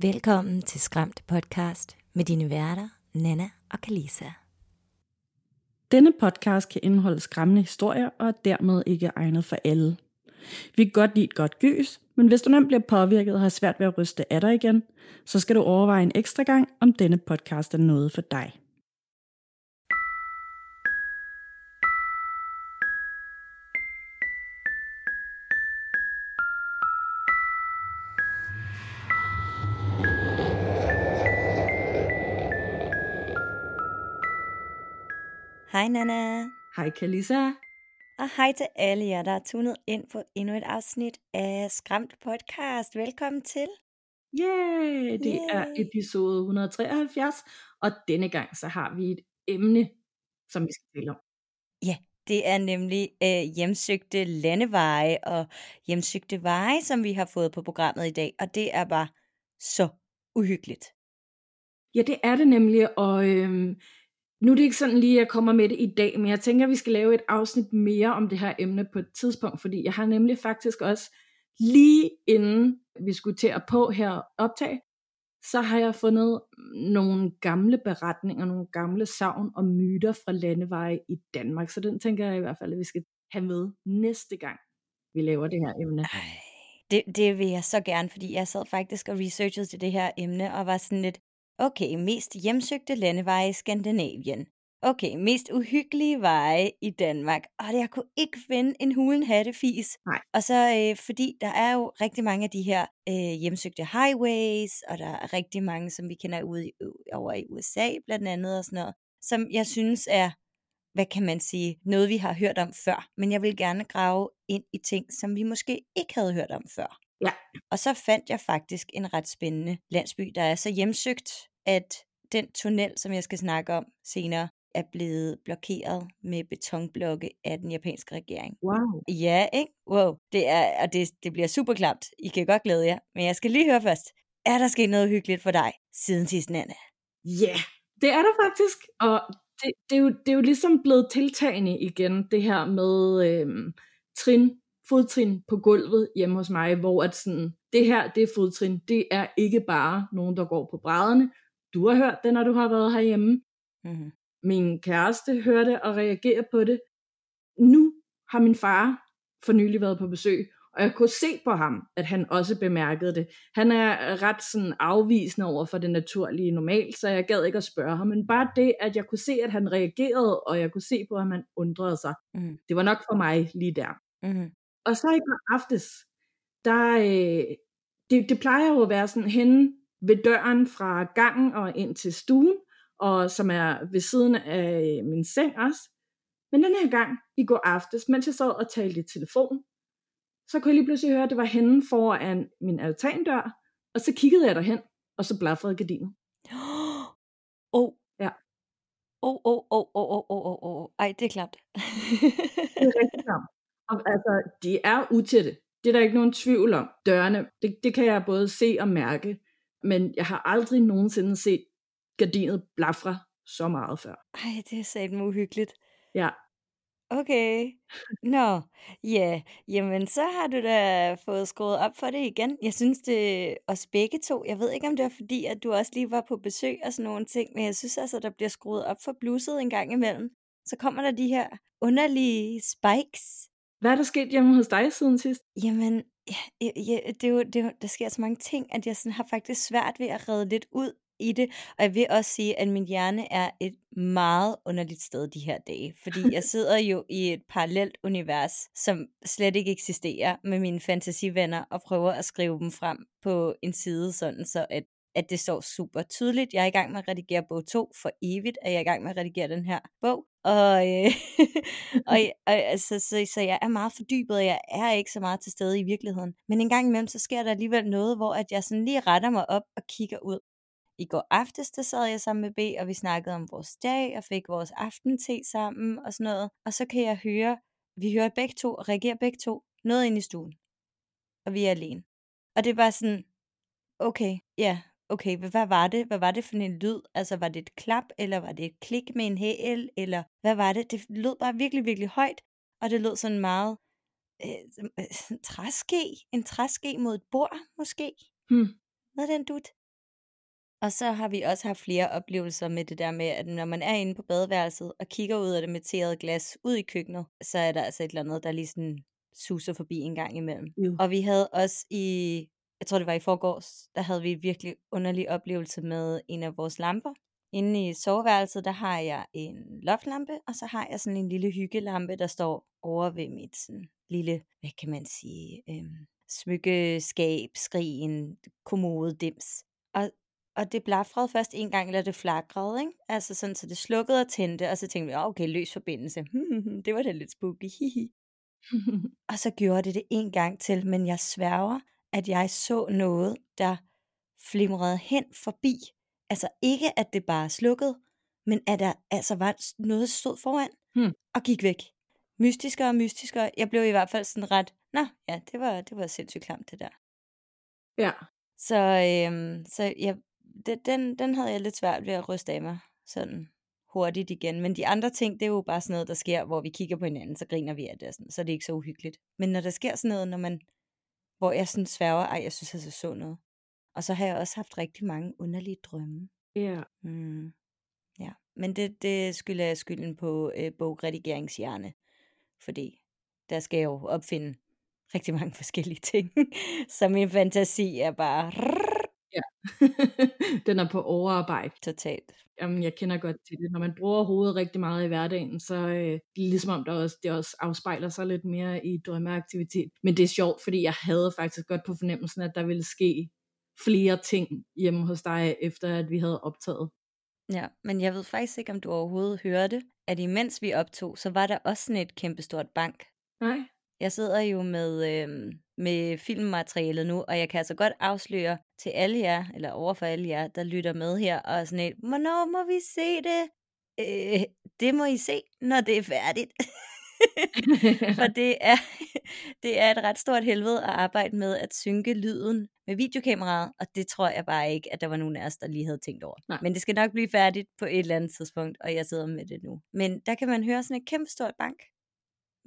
Velkommen til Skræmt Podcast med dine værter, Nana og Kalisa. Denne podcast kan indeholde skræmmende historier og er dermed ikke egnet for alle. Vi kan godt lide et godt gys, men hvis du nemt bliver påvirket og har svært ved at ryste af dig igen, så skal du overveje en ekstra gang, om denne podcast er noget for dig. Hej Nana, Hej Kalisa. og hej til alle jer, der er tunet ind på endnu et afsnit af Skræmt Podcast. Velkommen til. Yay! Det er Yay. episode 173, og denne gang så har vi et emne, som vi skal tale om. Ja, det er nemlig øh, hjemsøgte landeveje og hjemsøgte veje, som vi har fået på programmet i dag, og det er bare så uhyggeligt. Ja, det er det nemlig, og øhm, nu er det ikke sådan lige, at jeg kommer med det i dag, men jeg tænker, at vi skal lave et afsnit mere om det her emne på et tidspunkt, fordi jeg har nemlig faktisk også lige inden vi skulle til at på her optag, så har jeg fundet nogle gamle beretninger, nogle gamle savn og myter fra landeveje i Danmark, så den tænker jeg i hvert fald, at vi skal have med næste gang, vi laver det her emne. Ej, det, det vil jeg så gerne, fordi jeg sad faktisk og researchede til det her emne, og var sådan lidt, okay, mest hjemsøgte landeveje i Skandinavien. Okay, mest uhyggelige veje i Danmark. Og jeg kunne ikke finde en hulen hattefis. Nej. Og så øh, fordi der er jo rigtig mange af de her øh, hjemsøgte highways, og der er rigtig mange, som vi kender ude i, over i USA blandt andet og sådan noget, som jeg synes er, hvad kan man sige, noget vi har hørt om før. Men jeg vil gerne grave ind i ting, som vi måske ikke havde hørt om før. Ja. Og så fandt jeg faktisk en ret spændende landsby, der er så hjemsøgt, at den tunnel, som jeg skal snakke om senere, er blevet blokeret med betonblokke af den japanske regering. Wow. Ja, ikke? Wow. Det, er, og det, det bliver super klamt. I kan godt glæde jer. Men jeg skal lige høre først. Er der sket noget hyggeligt for dig siden sidst, Nana? Ja, yeah, det er der faktisk, og det, det, er jo, det er jo ligesom blevet tiltagende igen, det her med øhm, trin, fodtrin på gulvet hjemme hos mig, hvor at sådan, det her, det er fodtrin, det er ikke bare nogen, der går på brædderne. Du har hørt det, når du har været herhjemme. Mm-hmm. Min kæreste hørte og reagerer på det. Nu har min far for nylig været på besøg, og jeg kunne se på ham, at han også bemærkede det. Han er ret sådan afvisende over for det naturlige normalt, så jeg gad ikke at spørge ham. Men bare det, at jeg kunne se, at han reagerede, og jeg kunne se på, at han undrede sig, Mm. det var nok for mig lige der. Mm-hmm. Og så i går aftes, der, øh, det, det plejer jo at være sådan henne ved døren fra gangen og ind til stuen, og som er ved siden af min seng også. Men den her gang, i går aftes, mens jeg sad og talte i telefon, så kunne jeg lige pludselig høre, at det var henne foran min altandør, og så kiggede jeg derhen, og så blafrede gardinet. Oh. Ja. Oh, oh, oh, oh, oh, oh, oh, oh. Ej, det er klart. Det er rigtig klamt. Og altså, de er utætte. Det er der ikke nogen tvivl om. Dørene, det, det kan jeg både se og mærke, men jeg har aldrig nogensinde set gardinet blafre så meget før. Ej, det er satme uhyggeligt. Ja, Okay. Nå, ja, jamen så har du da fået skruet op for det igen. Jeg synes det os begge to. Jeg ved ikke, om det var fordi, at du også lige var på besøg og sådan nogle ting, men jeg synes altså, der bliver skruet op for blusset en gang imellem. Så kommer der de her underlige spikes. hvad er der sket hjemme hos dig siden sidst? Jamen, ja, ja, det er jo, det er jo, der sker så mange ting, at jeg sådan har faktisk svært ved at redde lidt ud i det. Og jeg vil også sige, at min hjerne er et meget underligt sted de her dage. Fordi jeg sidder jo i et parallelt univers, som slet ikke eksisterer med mine fantasivenner, og prøver at skrive dem frem på en side, sådan så at at det står super tydeligt. Jeg er i gang med at redigere bog 2 for evigt, er jeg i gang med at redigere den her bog. Og, øh, og, og altså, så, så jeg er meget fordybet, og jeg er ikke så meget til stede i virkeligheden. Men en gang imellem, så sker der alligevel noget, hvor at jeg sådan lige retter mig op og kigger ud. I går aftes, der sad jeg sammen med B, og vi snakkede om vores dag, og fik vores aftente sammen og sådan noget. Og så kan jeg høre, vi hører begge to, og reagerer begge to, noget ind i stuen. Og vi er alene. Og det er bare sådan, okay, ja, okay, hvad var det? Hvad var det for en lyd? Altså, var det et klap, eller var det et klik med en hæl, eller hvad var det? Det lød bare virkelig, virkelig højt, og det lød sådan meget øh, øh, træske, en træske mod et bord, måske. Hmm. Noget den dut. Og så har vi også haft flere oplevelser med det der med, at når man er inde på badeværelset og kigger ud af det meterede glas ud i køkkenet, så er der altså et eller andet, der lige sådan suser forbi en gang imellem. Jo. Og vi havde også i, jeg tror det var i forgårs, der havde vi en virkelig underlig oplevelse med en af vores lamper. Inde i soveværelset, der har jeg en loftlampe, og så har jeg sådan en lille hyggelampe, der står over ved mit sådan lille, hvad kan man sige, øhm, smykkeskab, skrin, kommode, dims. Og, og det blafrede først en gang, eller det flakrede, ikke? Altså sådan, så det slukkede og tændte, og så tænkte vi, okay, løs forbindelse. det var da lidt spooky. hihi. Og så gjorde det det en gang til, men jeg sværger, at jeg så noget, der flimrede hen forbi. Altså ikke, at det bare slukkede, men at der altså var noget, der stod foran Hmm. og gik væk. Mystiskere og mystiskere. Jeg blev i hvert fald sådan ret, nå ja, det var, det var sindssygt klamt det der. ja. Så, øhm, så jeg, det, den, den havde jeg lidt svært ved at ryste af mig sådan hurtigt igen. Men de andre ting, det er jo bare sådan noget, der sker, hvor vi kigger på hinanden, så griner vi af det, sådan, så er det ikke så uhyggeligt. Men når der sker sådan noget, når man, hvor jeg sådan sværger, ej, jeg synes, jeg så noget. Og så har jeg også haft rigtig mange underlige drømme. Ja. Mm. Ja, men det, det skylder jeg skylden på øh, bogredigeringshjerne, fordi der skal jeg jo opfinde rigtig mange forskellige ting. så min fantasi er bare Den er på overarbejde. totalt. Jamen, jeg kender godt til det. Når man bruger hovedet rigtig meget i hverdagen, så øh, det ligesom om der også, det også afspejler sig lidt mere i drømmeaktivitet. Men det er sjovt, fordi jeg havde faktisk godt på fornemmelsen, at der ville ske flere ting hjemme hos dig, efter at vi havde optaget. Ja, men jeg ved faktisk ikke, om du overhovedet hørte, at imens vi optog, så var der også sådan et kæmpestort bank. Nej? Jeg sidder jo med, øh, med filmmaterialet nu, og jeg kan altså godt afsløre til alle jer, eller overfor alle jer, der lytter med her, og sådan et, hvornår må vi se det? Øh, det må I se, når det er færdigt. For det er, det er et ret stort helvede at arbejde med at synke lyden med videokameraet, og det tror jeg bare ikke, at der var nogen af os, der lige havde tænkt over. Nej. Men det skal nok blive færdigt på et eller andet tidspunkt, og jeg sidder med det nu. Men der kan man høre sådan et kæmpe stort bank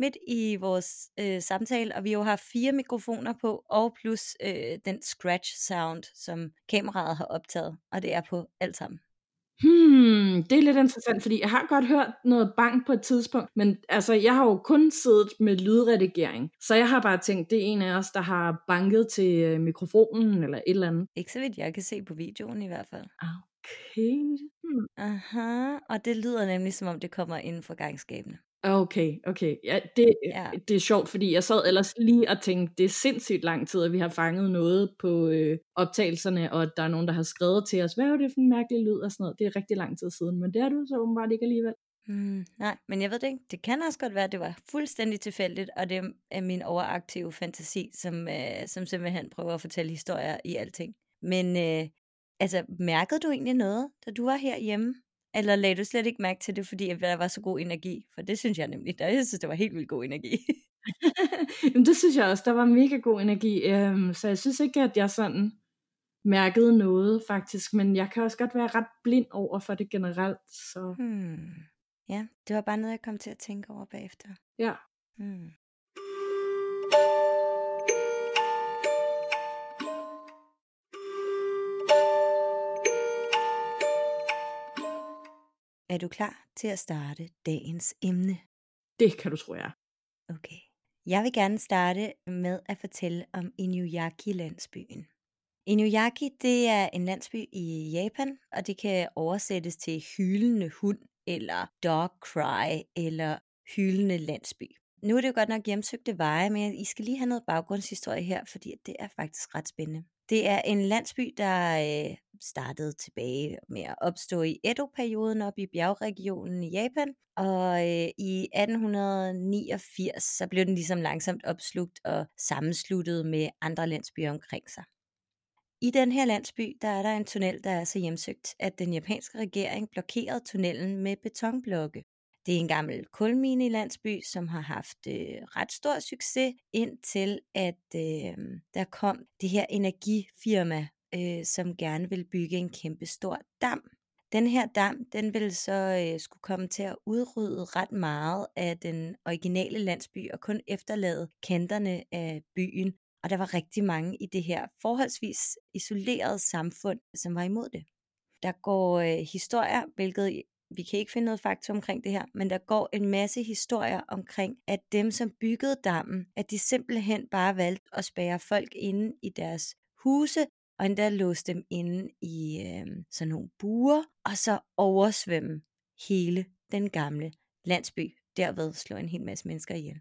midt i vores øh, samtale, og vi jo har fire mikrofoner på, og plus øh, den scratch sound, som kameraet har optaget, og det er på alt sammen. Hmm, det er lidt interessant, fordi jeg har godt hørt noget bank på et tidspunkt, men altså, jeg har jo kun siddet med lydredigering, så jeg har bare tænkt, det er en af os, der har banket til øh, mikrofonen eller et eller andet. Ikke så vidt jeg kan se på videoen i hvert fald. Okay. Hmm. Aha, og det lyder nemlig som om det kommer inden for gangskabene. Okay, okay. Ja, det, Ja. det er sjovt, fordi jeg sad ellers lige og tænkte, det er sindssygt lang tid, at vi har fanget noget på øh, optagelserne, og at der er nogen, der har skrevet til os, hvad er det for en mærkelig lyd og sådan noget. Det er rigtig lang tid siden, men det er du så åbenbart ikke alligevel. Hmm, nej, men jeg ved det ikke. Det kan også godt være, at det var fuldstændig tilfældigt, og det er min overaktive fantasi, som, øh, som simpelthen prøver at fortælle historier i alting. Men øh, altså, mærkede du egentlig noget, da du var herhjemme? Eller lagde du slet ikke mærke til det, fordi at der var så god energi? For det synes jeg nemlig. Der, jeg synes, det var helt vildt god energi. Jamen, det synes jeg også, der var mega god energi, øhm, så jeg synes ikke, at jeg sådan mærkede noget faktisk, men jeg kan også godt være ret blind over for det generelt, så hmm. Ja, det var bare noget, jeg kom til at tænke over bagefter. ja. Hmm. Er du klar til at starte dagens emne? Det kan du tro, jeg er. Okay. Jeg vil gerne starte med at fortælle om Inuyaki-landsbyen. Inuyaki, det er en landsby i Japan, og det kan oversættes til hylende hund, eller dog cry, eller hylende landsby. Nu er det jo godt nok hjemsøgte veje, men I skal lige have noget baggrundshistorie her, fordi det er faktisk ret spændende. Det er en landsby, der øh, startede tilbage med at opstå i Edo-perioden op i bjergregionen i Japan, og øh, i 1889 så blev den ligesom langsomt opslugt og sammensluttet med andre landsbyer omkring sig. I den her landsby, der er der en tunnel, der er så hjemsøgt, at den japanske regering blokerede tunnelen med betonblokke. Det er en gammel kulmine i landsby, som har haft øh, ret stor succes, indtil at øh, der kom det her energifirma, øh, som gerne vil bygge en kæmpe stor dam. Den her dam, den vil så øh, skulle komme til at udrydde ret meget af den originale landsby, og kun efterlade kanterne af byen. Og der var rigtig mange i det her forholdsvis isolerede samfund, som var imod det. Der går øh, historier, hvilket vi kan ikke finde noget fakta omkring det her, men der går en masse historier omkring, at dem, som byggede dammen, at de simpelthen bare valgte at spære folk inde i deres huse, og endda låse dem inde i øh, sådan nogle buer, og så oversvømme hele den gamle landsby. Derved slå en hel masse mennesker ihjel.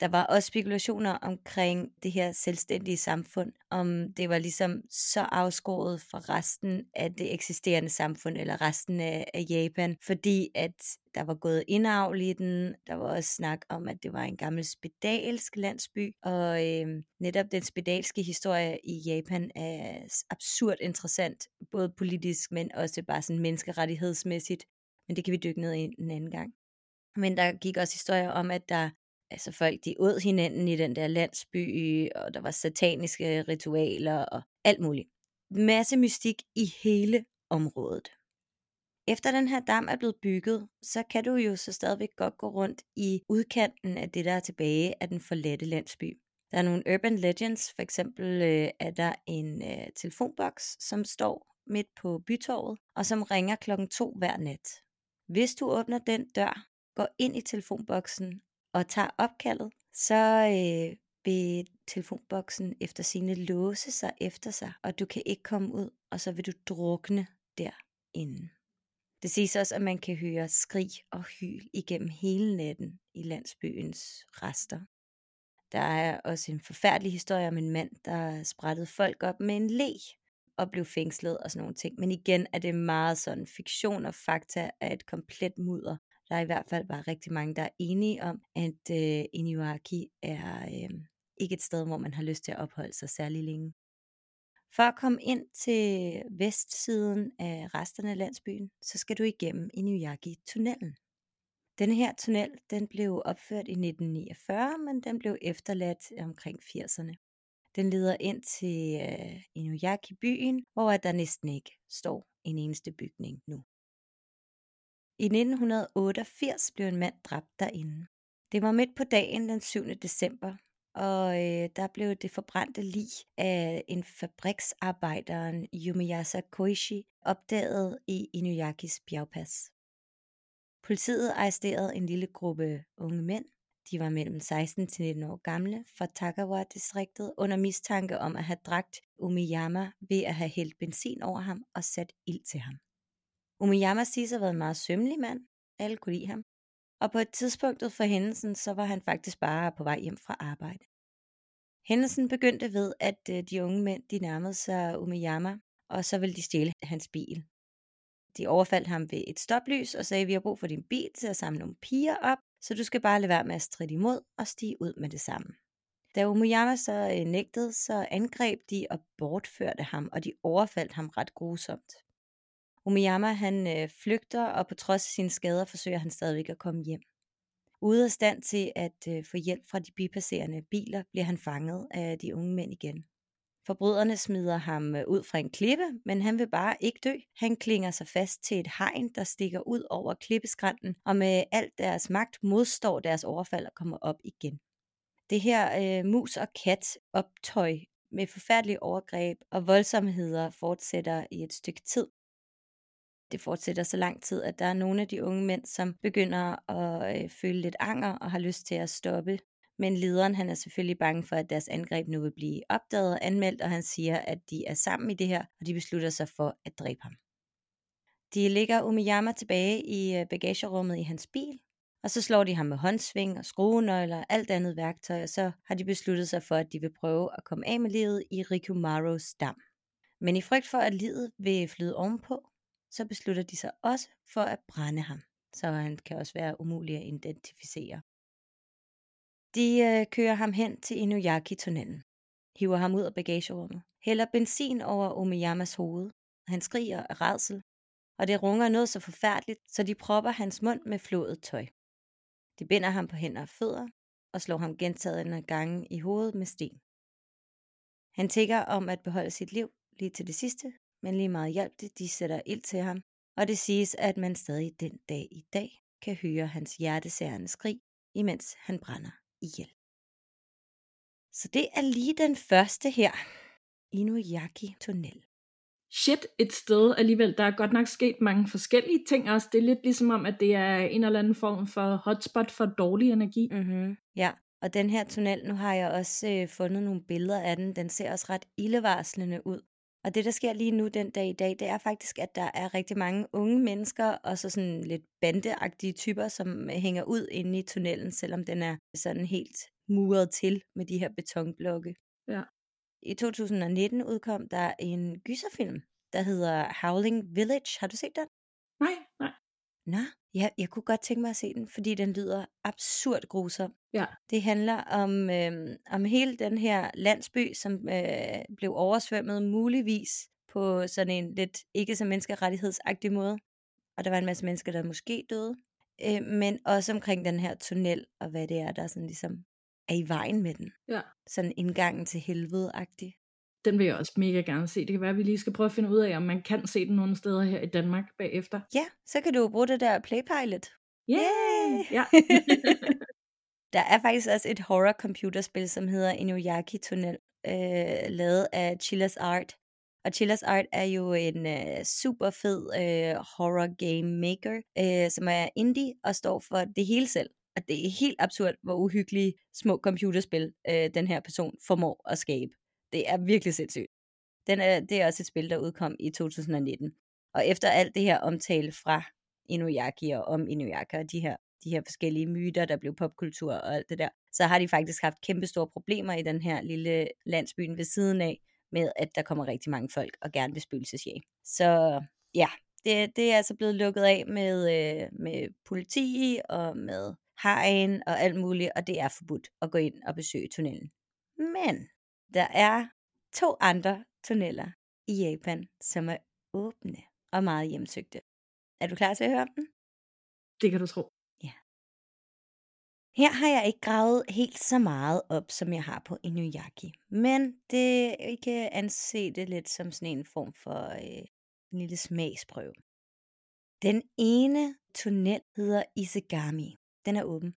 Der var også spekulationer omkring det her selvstændige samfund, om det var ligesom så afskåret fra resten af det eksisterende samfund, eller resten af, af Japan, fordi at der var gået indavl i den. Der var også snak om, at det var en gammel spedalsk landsby, og øh, netop den spedalske historie i Japan er absurd interessant, både politisk, men også bare sådan menneskerettighedsmæssigt. Men det kan vi dykke ned i en anden gang. Men der gik også historier om, at der altså folk de åd hinanden i den der landsby, og der var sataniske ritualer og alt muligt. Masse mystik i hele området. Efter den her dam er blevet bygget, så kan du jo så stadigvæk godt gå rundt i udkanten af det, der er tilbage af den forladte landsby. Der er nogle urban legends, for eksempel øh, er der en øh, telefonboks, som står midt på bytorvet, og som ringer klokken to hver nat. Hvis du åbner den dør, går ind i telefonboksen og tager opkaldet, så øh, vil telefonboksen efter sine låse sig efter sig, og du kan ikke komme ud, og så vil du drukne derinde. Det siges også, at man kan høre skrig og hyl igennem hele natten i landsbyens rester. Der er også en forfærdelig historie om en mand, der sprættede folk op med en le og blev fængslet og sådan nogle ting. Men igen er det meget sådan fiktion og fakta af et komplet mudder, der er i hvert fald bare rigtig mange, der er enige om, at øh, Inuaki er øh, ikke et sted, hvor man har lyst til at opholde sig særlig længe. For at komme ind til vestsiden af resterne af landsbyen, så skal du igennem Inuyaki-tunnelen. Denne her tunnel, den blev opført i 1949, men den blev efterladt omkring 80'erne. Den leder ind til øh, Inuyaki-byen, hvor der næsten ikke står en eneste bygning nu. I 1988 blev en mand dræbt derinde. Det var midt på dagen den 7. december, og øh, der blev det forbrændte lig af en fabriksarbejderen Yumiyasa Koishi opdaget i Inuyakis bjergpas. Politiet arresterede en lille gruppe unge mænd. De var mellem 16 til 19 år gamle fra Takawa-distriktet under mistanke om at have dragt Umiyama ved at have hældt benzin over ham og sat ild til ham. Umiyama siges at have været en meget sømmelig mand. Alle kunne lide ham. Og på et tidspunkt for hændelsen, så var han faktisk bare på vej hjem fra arbejde. Hændelsen begyndte ved, at øh, de unge mænd de nærmede sig Umiyama, og så ville de stjæle hans bil. De overfaldt ham ved et stoplys og sagde, vi har brug for din bil til at samle nogle piger op, så du skal bare lade være med at stride imod og stige ud med det samme. Da Umuyama så øh, nægtede, så angreb de og bortførte ham, og de overfaldt ham ret grusomt. Umiyama han øh, flygter, og på trods af sine skader forsøger han stadigvæk at komme hjem. Ude af stand til at øh, få hjælp fra de bipasserende biler, bliver han fanget af de unge mænd igen. Forbryderne smider ham øh, ud fra en klippe, men han vil bare ikke dø. Han klinger sig fast til et hegn, der stikker ud over klippeskrænten, og med alt deres magt modstår deres overfald og kommer op igen. Det her øh, mus og kat optøj med forfærdelige overgreb og voldsomheder fortsætter i et stykke tid, det fortsætter så lang tid, at der er nogle af de unge mænd, som begynder at øh, føle lidt anger og har lyst til at stoppe. Men lederen han er selvfølgelig bange for, at deres angreb nu vil blive opdaget og anmeldt, og han siger, at de er sammen i det her, og de beslutter sig for at dræbe ham. De lægger Umiyama tilbage i øh, bagagerummet i hans bil, og så slår de ham med håndsving og skruenøgler og alt andet værktøj, og så har de besluttet sig for, at de vil prøve at komme af med livet i Rikumaros dam. Men i frygt for, at livet vil flyde ovenpå, så beslutter de sig også for at brænde ham, så han kan også være umulig at identificere. De øh, kører ham hen til Inuyaki-tunnelen, hiver ham ud af bagagerummet, hælder benzin over Omiyamas hoved, og han skriger af redsel, og det runger noget så forfærdeligt, så de propper hans mund med flået tøj. De binder ham på hænder og fødder, og slår ham gentagende gange i hovedet med sten. Han tænker om at beholde sit liv lige til det sidste, men lige meget hjælp det, de sætter ild til ham, og det siges, at man stadig den dag i dag kan høre hans hjertesærende skrig, imens han brænder ihjel. Så det er lige den første her, Inuyaki Tunnel. shit et sted alligevel. Der er godt nok sket mange forskellige ting også. Det er lidt ligesom om, at det er en eller anden form for hotspot for dårlig energi. Mm-hmm. Ja, og den her tunnel, nu har jeg også øh, fundet nogle billeder af den. Den ser også ret ildevarslende ud. Og det, der sker lige nu den dag i dag, det er faktisk, at der er rigtig mange unge mennesker, og så sådan lidt bandeagtige typer, som hænger ud inde i tunnelen, selvom den er sådan helt muret til med de her betonblokke. Ja. I 2019 udkom der en gyserfilm, der hedder Howling Village. Har du set den? Nå, ja, jeg kunne godt tænke mig at se den, fordi den lyder absurd grusom. Ja. Det handler om, øh, om hele den her landsby, som øh, blev oversvømmet muligvis på sådan en lidt ikke så menneskerettighedsagtig måde. Og der var en masse mennesker, der måske døde. Øh, men også omkring den her tunnel, og hvad det er, der sådan ligesom er i vejen med den. Ja. Sådan indgangen til helvede-agtig. Den vil jeg også mega gerne se. Det kan være, at vi lige skal prøve at finde ud af, om man kan se den nogle steder her i Danmark bagefter. Ja, så kan du bruge det der Playpilot. Yeah! Ja. Der er faktisk også et horror computerspil, som hedder Inuyaki Tunnel, øh, lavet af Chillas Art. Og Chillas Art er jo en øh, super fed øh, horror game maker, øh, som er indie og står for det hele selv. Og det er helt absurd, hvor uhyggelige små computerspil øh, den her person formår at skabe. Det er virkelig sindssygt. Den er, det er også et spil, der udkom i 2019. Og efter alt det her omtale fra Inuyaki og om Inuyaki og de her, de her forskellige myter, der blev popkultur og alt det der, så har de faktisk haft kæmpe store problemer i den her lille landsbyen ved siden af, med at der kommer rigtig mange folk og gerne vil spøgelsesjæge. Så ja, det, det er altså blevet lukket af med, øh, med politi og med hegn og alt muligt, og det er forbudt at gå ind og besøge tunnelen. Men der er to andre tunneller i Japan, som er åbne og meget hjemsøgte. Er du klar til at høre om den? Det kan du tro. Ja. Her har jeg ikke gravet helt så meget op, som jeg har på Inuyaki. Men det vi kan anse det lidt som sådan en form for øh, en lille smagsprøve. Den ene tunnel hedder Isegami. Den er åben.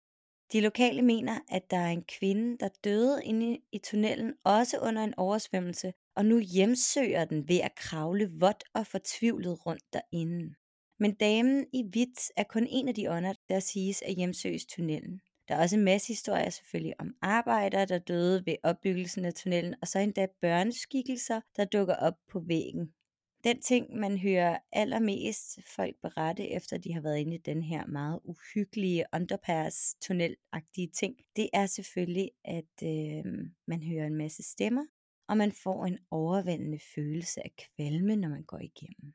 De lokale mener, at der er en kvinde, der døde inde i tunnelen, også under en oversvømmelse, og nu hjemsøger den ved at kravle vådt og fortvivlet rundt derinde. Men damen i hvidt er kun en af de ånder, der siges at hjemsøges tunnelen. Der er også en masse historier selvfølgelig om arbejdere, der døde ved opbyggelsen af tunnelen, og så endda børneskikkelser, der dukker op på væggen. Den ting, man hører allermest folk berette, efter de har været inde i den her meget uhyggelige underpass tunnel ting, det er selvfølgelig, at øh, man hører en masse stemmer, og man får en overvældende følelse af kvalme, når man går igennem.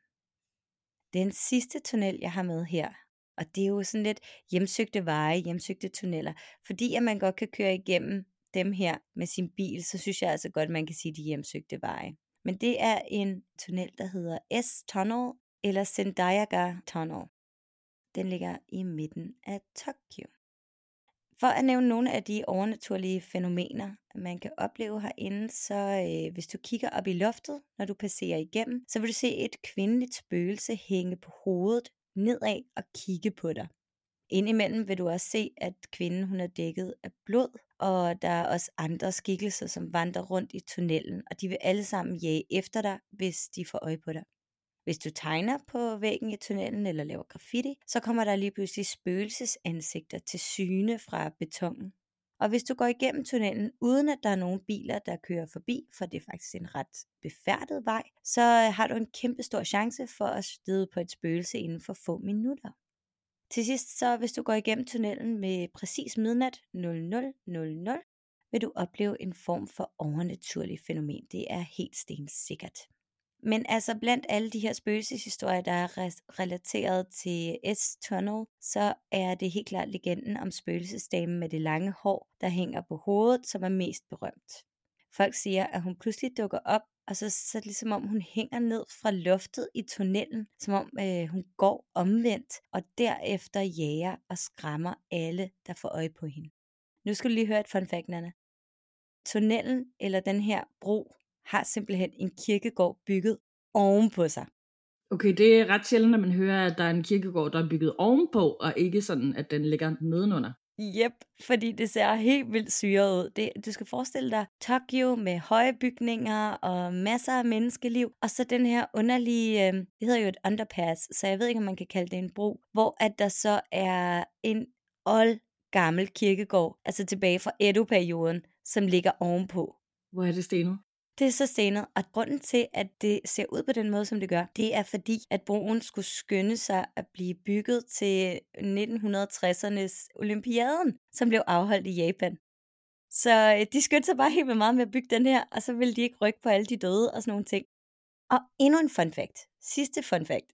Den sidste tunnel, jeg har med her, og det er jo sådan lidt hjemsøgte veje, hjemsøgte tunneller, fordi at man godt kan køre igennem dem her med sin bil, så synes jeg altså godt, at man kan sige de hjemsøgte veje. Men det er en tunnel, der hedder S-Tunnel eller Sendayaga Tunnel. Den ligger i midten af Tokyo. For at nævne nogle af de overnaturlige fænomener, man kan opleve herinde, så øh, hvis du kigger op i loftet, når du passerer igennem, så vil du se et kvindeligt spøgelse hænge på hovedet nedad og kigge på dig. Indimellem vil du også se, at kvinden hun er dækket af blod, og der er også andre skikkelser, som vandrer rundt i tunnelen, og de vil alle sammen jage efter dig, hvis de får øje på dig. Hvis du tegner på væggen i tunnelen eller laver graffiti, så kommer der lige pludselig spøgelsesansigter til syne fra betongen. Og hvis du går igennem tunnelen, uden at der er nogen biler, der kører forbi, for det er faktisk en ret befærdet vej, så har du en kæmpe stor chance for at støde på et spøgelse inden for få minutter. Til sidst, så hvis du går igennem tunnelen med præcis midnat 0000, vil du opleve en form for overnaturlig fænomen. Det er helt stensikkert. Men altså blandt alle de her spøgelseshistorier, der er relateret til S-Tunnel, så er det helt klart legenden om spøgelsesdamen med det lange hår, der hænger på hovedet, som er mest berømt. Folk siger, at hun pludselig dukker op og så, så er det ligesom om, hun hænger ned fra loftet i tunnelen, som om øh, hun går omvendt, og derefter jager og skræmmer alle, der får øje på hende. Nu skal du lige høre et fun fact, Nana. Tunnelen, eller den her bro, har simpelthen en kirkegård bygget ovenpå sig. Okay, det er ret sjældent, at man hører, at der er en kirkegård, der er bygget ovenpå, og ikke sådan, at den ligger nedenunder. Jep, fordi det ser helt vildt syret ud. Det, du skal forestille dig Tokyo med høje bygninger og masser af menneskeliv, og så den her underlige, øh, det hedder jo et underpass, så jeg ved ikke, om man kan kalde det en bro, hvor at der så er en old gammel kirkegård, altså tilbage fra Edo-perioden, som ligger ovenpå. Hvor er det stenet? Det er så stenet, og grunden til, at det ser ud på den måde, som det gør, det er fordi, at broen skulle skynde sig at blive bygget til 1960'ernes olympiaden, som blev afholdt i Japan. Så øh, de skyndte sig bare helt meget med at bygge den her, og så ville de ikke rykke på alle de døde og sådan nogle ting. Og endnu en fun fact. Sidste fun fact.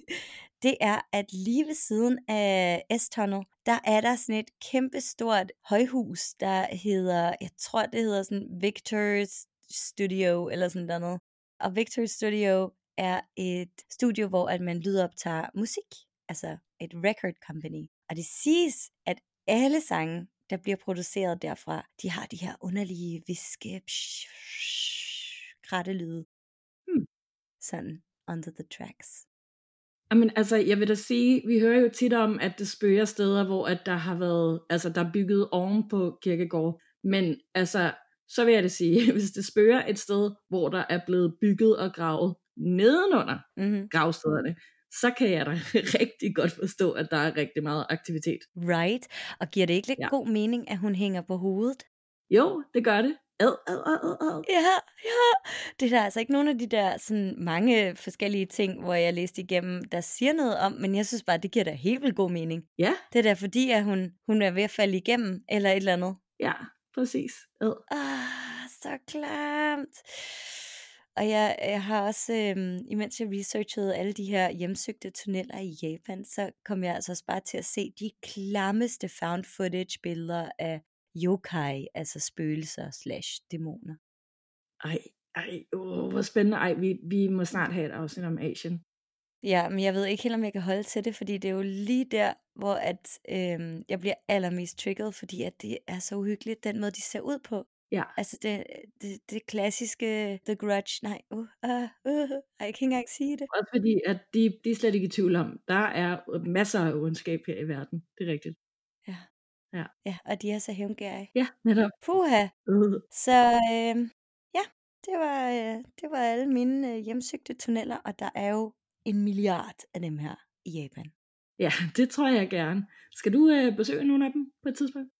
det er, at lige ved siden af S-Tunnel, der er der sådan et kæmpestort højhus, der hedder, jeg tror det hedder sådan Victor's Studio eller sådan noget. Og Victor's Studio er et studio, hvor at man lydoptager musik, altså et record company. Og det siges, at alle sange, der bliver produceret derfra, de har de her underlige viske, lyde. Hmm. Sådan, under the tracks. Jamen, altså, jeg vil da sige, vi hører jo tit om, at det spørger steder, hvor at der har været, altså, der er bygget oven på kirkegård. Men altså, så vil jeg det sige, hvis det spørger et sted, hvor der er blevet bygget og gravet nedenunder mm-hmm. gravstederne, så kan jeg da rigtig godt forstå, at der er rigtig meget aktivitet. Right. Og giver det ikke lidt ja. god mening, at hun hænger på hovedet? Jo, det gør det. Ad, ad, ad, ad. Ja, ja. Det er der altså ikke nogen af de der sådan mange forskellige ting, hvor jeg læste igennem, der siger noget om, men jeg synes bare, det giver da helt vildt god mening. Ja. Det er da fordi, at hun, hun er ved at falde igennem, eller et eller andet. Ja, præcis. Ad. Ah, så klamt. Og jeg, jeg har også, øhm, imens jeg researchede alle de her hjemsøgte tunneller i Japan, så kom jeg altså også bare til at se de klammeste found footage billeder af yokai, altså spøgelser slash dæmoner. Ej, ej, oh, hvor spændende. Ej, vi, vi må snart have et afsnit om Asien. Ja, men jeg ved ikke helt, om jeg kan holde til det, fordi det er jo lige der, hvor at, øhm, jeg bliver allermest trigget, fordi at det er så uhyggeligt, den måde, de ser ud på. Ja. Altså det, det, det klassiske The Grudge, nej, uh, uh, uh, jeg kan ikke engang sige det. Også fordi, at de, de er slet ikke i tvivl om, der er masser af udenskab her i verden, det er rigtigt. Ja. Ja. Ja, og de er så hævngærige. Ja, netop. Puha. Uh. Så øh, ja, det var, øh, det var alle mine øh, hjemsøgte tunneller, og der er jo en milliard af dem her i Japan. Ja, det tror jeg gerne. Skal du øh, besøge nogle af dem på et tidspunkt?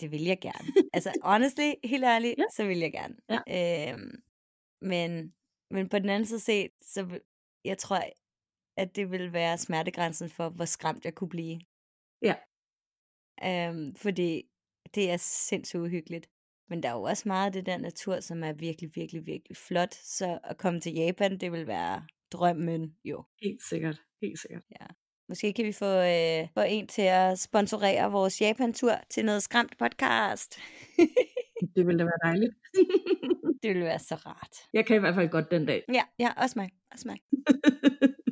Det vil jeg gerne. altså, honestly, helt ærligt, ja. så vil jeg gerne. Ja. Øhm, men, men på den anden side set, så jeg tror, at det vil være smertegrænsen for, hvor skræmt jeg kunne blive. Ja. Øhm, fordi det er sindssygt uhyggeligt. Men der er jo også meget af det der natur, som er virkelig, virkelig, virkelig flot. Så at komme til Japan, det vil være drømmen jo. Helt sikkert, helt sikkert. Ja. Måske kan vi få, øh, få en til at sponsorere vores Japan-tur til noget skræmt podcast. det ville da være dejligt. det ville være så rart. Jeg kan i hvert fald godt den dag. Ja, ja også mig. Også mig.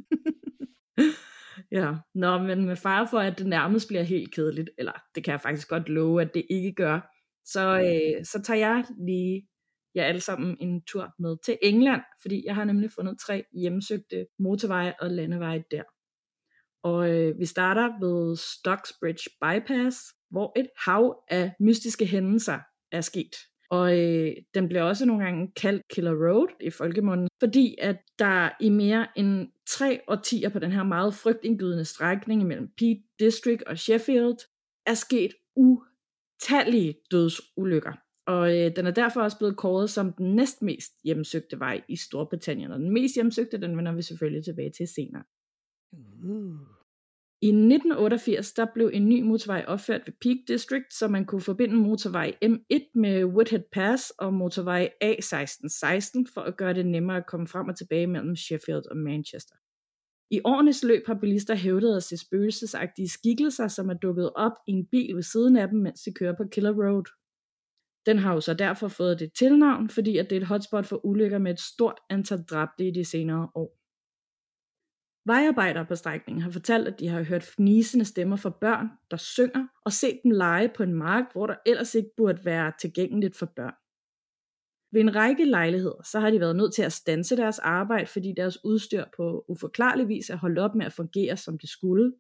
ja, nå, men med far for, at det nærmest bliver helt kedeligt, eller det kan jeg faktisk godt love, at det ikke gør, så, øh, så tager jeg lige jer alle sammen en tur med til England, fordi jeg har nemlig fundet tre hjemsøgte motorveje og landeveje der. Og øh, vi starter ved Stocksbridge Bypass, hvor et hav af mystiske hændelser er sket. Og øh, den bliver også nogle gange kaldt Killer Road i folkemunden, fordi at der i mere end tre årtier på den her meget frygtindgydende strækning mellem Peak District og Sheffield er sket utallige dødsulykker. Og øh, den er derfor også blevet kåret som den næstmest hjemsøgte vej i Storbritannien. Og den mest hjemsøgte, den vender vi selvfølgelig tilbage til senere. I 1988 der blev en ny motorvej opført ved Peak District, så man kunne forbinde motorvej M1 med Woodhead Pass og motorvej A1616 for at gøre det nemmere at komme frem og tilbage mellem Sheffield og Manchester. I årenes løb har bilister hævdet at se spøgelsesagtige skikkelser, som er dukket op i en bil ved siden af dem, mens de kører på Killer Road. Den har jo så derfor fået det tilnavn, fordi at det er et hotspot for ulykker med et stort antal dræbte i de senere år. Vejarbejdere på strækningen har fortalt, at de har hørt fnisende stemmer fra børn, der synger, og set dem lege på en mark, hvor der ellers ikke burde være tilgængeligt for børn. Ved en række lejligheder, så har de været nødt til at stanse deres arbejde, fordi deres udstyr på uforklarlig vis er holdt op med at fungere, som det skulle.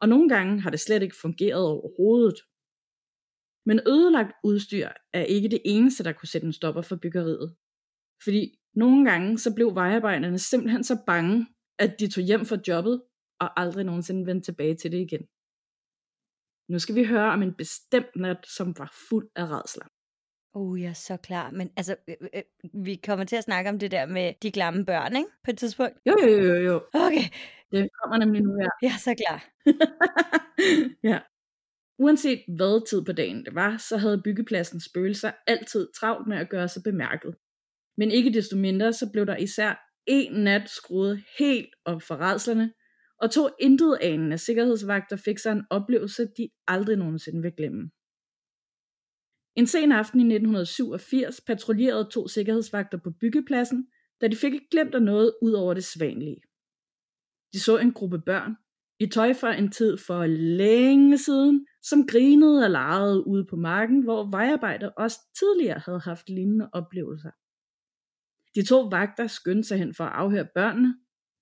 Og nogle gange har det slet ikke fungeret overhovedet. Men ødelagt udstyr er ikke det eneste, der kunne sætte en stopper for byggeriet. Fordi nogle gange så blev vejarbejderne simpelthen så bange, at de tog hjem fra jobbet og aldrig nogensinde vendte tilbage til det igen. Nu skal vi høre om en bestemt nat, som var fuld af redsler. Uh, jeg er så klar. Men altså, øh, øh, vi kommer til at snakke om det der med de glamme børn, ikke? På et tidspunkt. Jo, jo, jo, jo. Okay, Det kommer nemlig nu her. jeg er så klar. ja. Uanset hvad tid på dagen det var, så havde byggepladsens spøgelser altid travlt med at gøre sig bemærket. Men ikke desto mindre, så blev der især en nat skruet helt op for redslerne, og to intet anende sikkerhedsvagter fik sig en oplevelse, de aldrig nogensinde vil glemme. En sen aften i 1987 patruljerede to sikkerhedsvagter på byggepladsen, da de fik ikke glemt af noget ud over det svanlige. De så en gruppe børn, i tøj fra en tid for længe siden, som grinede og legede ude på marken, hvor vejarbejder også tidligere havde haft lignende oplevelser. De to vagter skyndte sig hen for at afhøre børnene,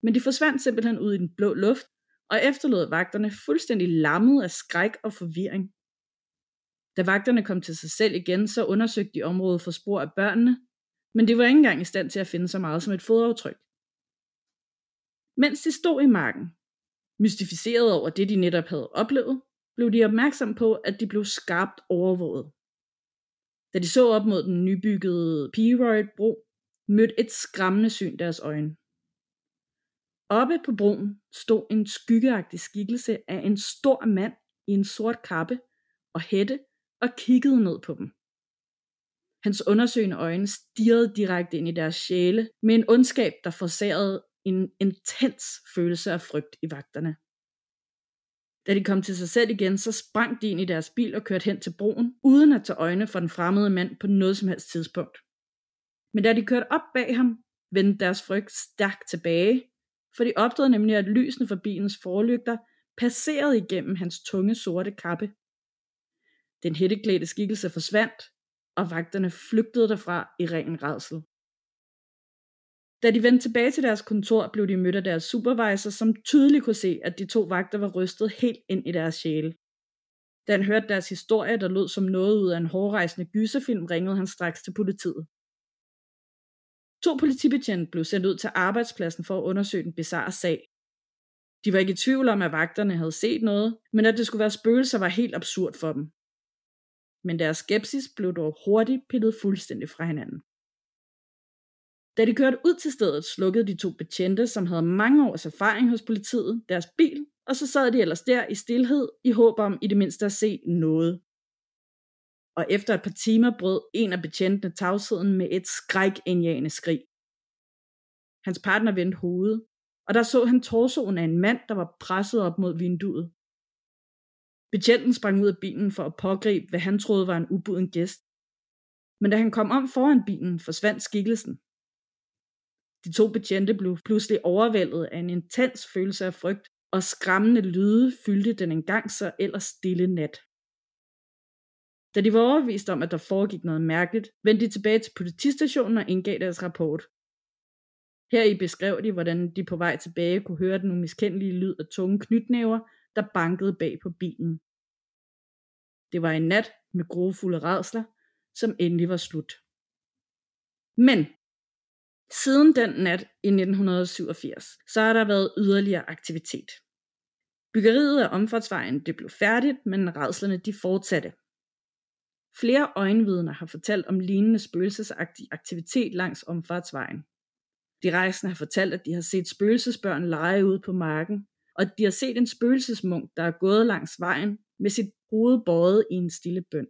men de forsvandt simpelthen ud i den blå luft, og efterlod vagterne fuldstændig lammet af skræk og forvirring. Da vagterne kom til sig selv igen, så undersøgte de området for spor af børnene, men de var ikke engang i stand til at finde så meget som et fodaftryk. Mens de stod i marken, mystificeret over det, de netop havde oplevet, blev de opmærksom på, at de blev skarpt overvåget. Da de så op mod den nybyggede Peroid-bro, mødte et skræmmende syn deres øjne. Oppe på broen stod en skyggeagtig skikkelse af en stor mand i en sort kappe og hætte og kiggede ned på dem. Hans undersøgende øjne stirrede direkte ind i deres sjæle med en ondskab, der forsærede en intens følelse af frygt i vagterne. Da de kom til sig selv igen, så sprang de ind i deres bil og kørte hen til broen, uden at tage øjne for den fremmede mand på noget som helst tidspunkt. Men da de kørte op bag ham, vendte deres frygt stærkt tilbage, for de opdagede nemlig, at lysene fra bilens forlygter passerede igennem hans tunge sorte kappe. Den hætteklædte skikkelse forsvandt, og vagterne flygtede derfra i ren redsel. Da de vendte tilbage til deres kontor, blev de mødt af deres supervisor, som tydeligt kunne se, at de to vagter var rystet helt ind i deres sjæle. Da han hørte deres historie, der lød som noget ud af en hårdrejsende gyserfilm, ringede han straks til politiet. To politibetjente blev sendt ud til arbejdspladsen for at undersøge den bizarre sag. De var ikke i tvivl om, at vagterne havde set noget, men at det skulle være spøgelser var helt absurd for dem. Men deres skepsis blev dog hurtigt pillet fuldstændig fra hinanden. Da de kørte ud til stedet, slukkede de to betjente, som havde mange års erfaring hos politiet, deres bil, og så sad de ellers der i stillhed, i håb om i det mindste at se noget. Og efter et par timer brød en af betjentene tavsheden med et skrækindjagende skrig. Hans partner vendte hovedet, og der så han torsoen af en mand, der var presset op mod vinduet. Betjenten sprang ud af bilen for at pågribe, hvad han troede var en ubuden gæst. Men da han kom om foran bilen, forsvandt skikkelsen. De to betjente blev pludselig overvældet af en intens følelse af frygt, og skræmmende lyde fyldte den engang så ellers stille nat. Da de var overvist om, at der foregik noget mærkeligt, vendte de tilbage til politistationen og indgav deres rapport. Her i beskrev de, hvordan de på vej tilbage kunne høre den umiskendelige lyd af tunge knytnæver, der bankede bag på bilen. Det var en nat med grofulde redsler, som endelig var slut. Men siden den nat i 1987, så har der været yderligere aktivitet. Byggeriet af omfartsvejen det blev færdigt, men redslerne de fortsatte. Flere øjenvidner har fortalt om lignende spøgelsesagtig aktivitet langs omfartsvejen. De rejsende har fortalt, at de har set spøgelsesbørn lege ude på marken, og at de har set en spøgelsesmunk, der er gået langs vejen med sit hoved bøjet i en stille bøn.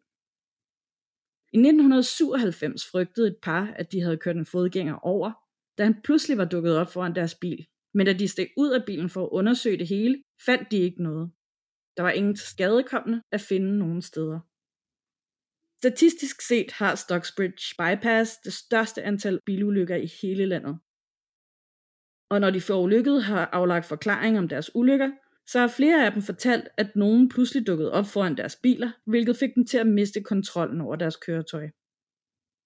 I 1997 frygtede et par, at de havde kørt en fodgænger over, da han pludselig var dukket op foran deres bil. Men da de steg ud af bilen for at undersøge det hele, fandt de ikke noget. Der var ingen skadekommende at finde nogen steder. Statistisk set har Stocksbridge Bypass det største antal bilulykker i hele landet. Og når de forulykkede har aflagt forklaring om deres ulykker, så har flere af dem fortalt, at nogen pludselig dukkede op foran deres biler, hvilket fik dem til at miste kontrollen over deres køretøj.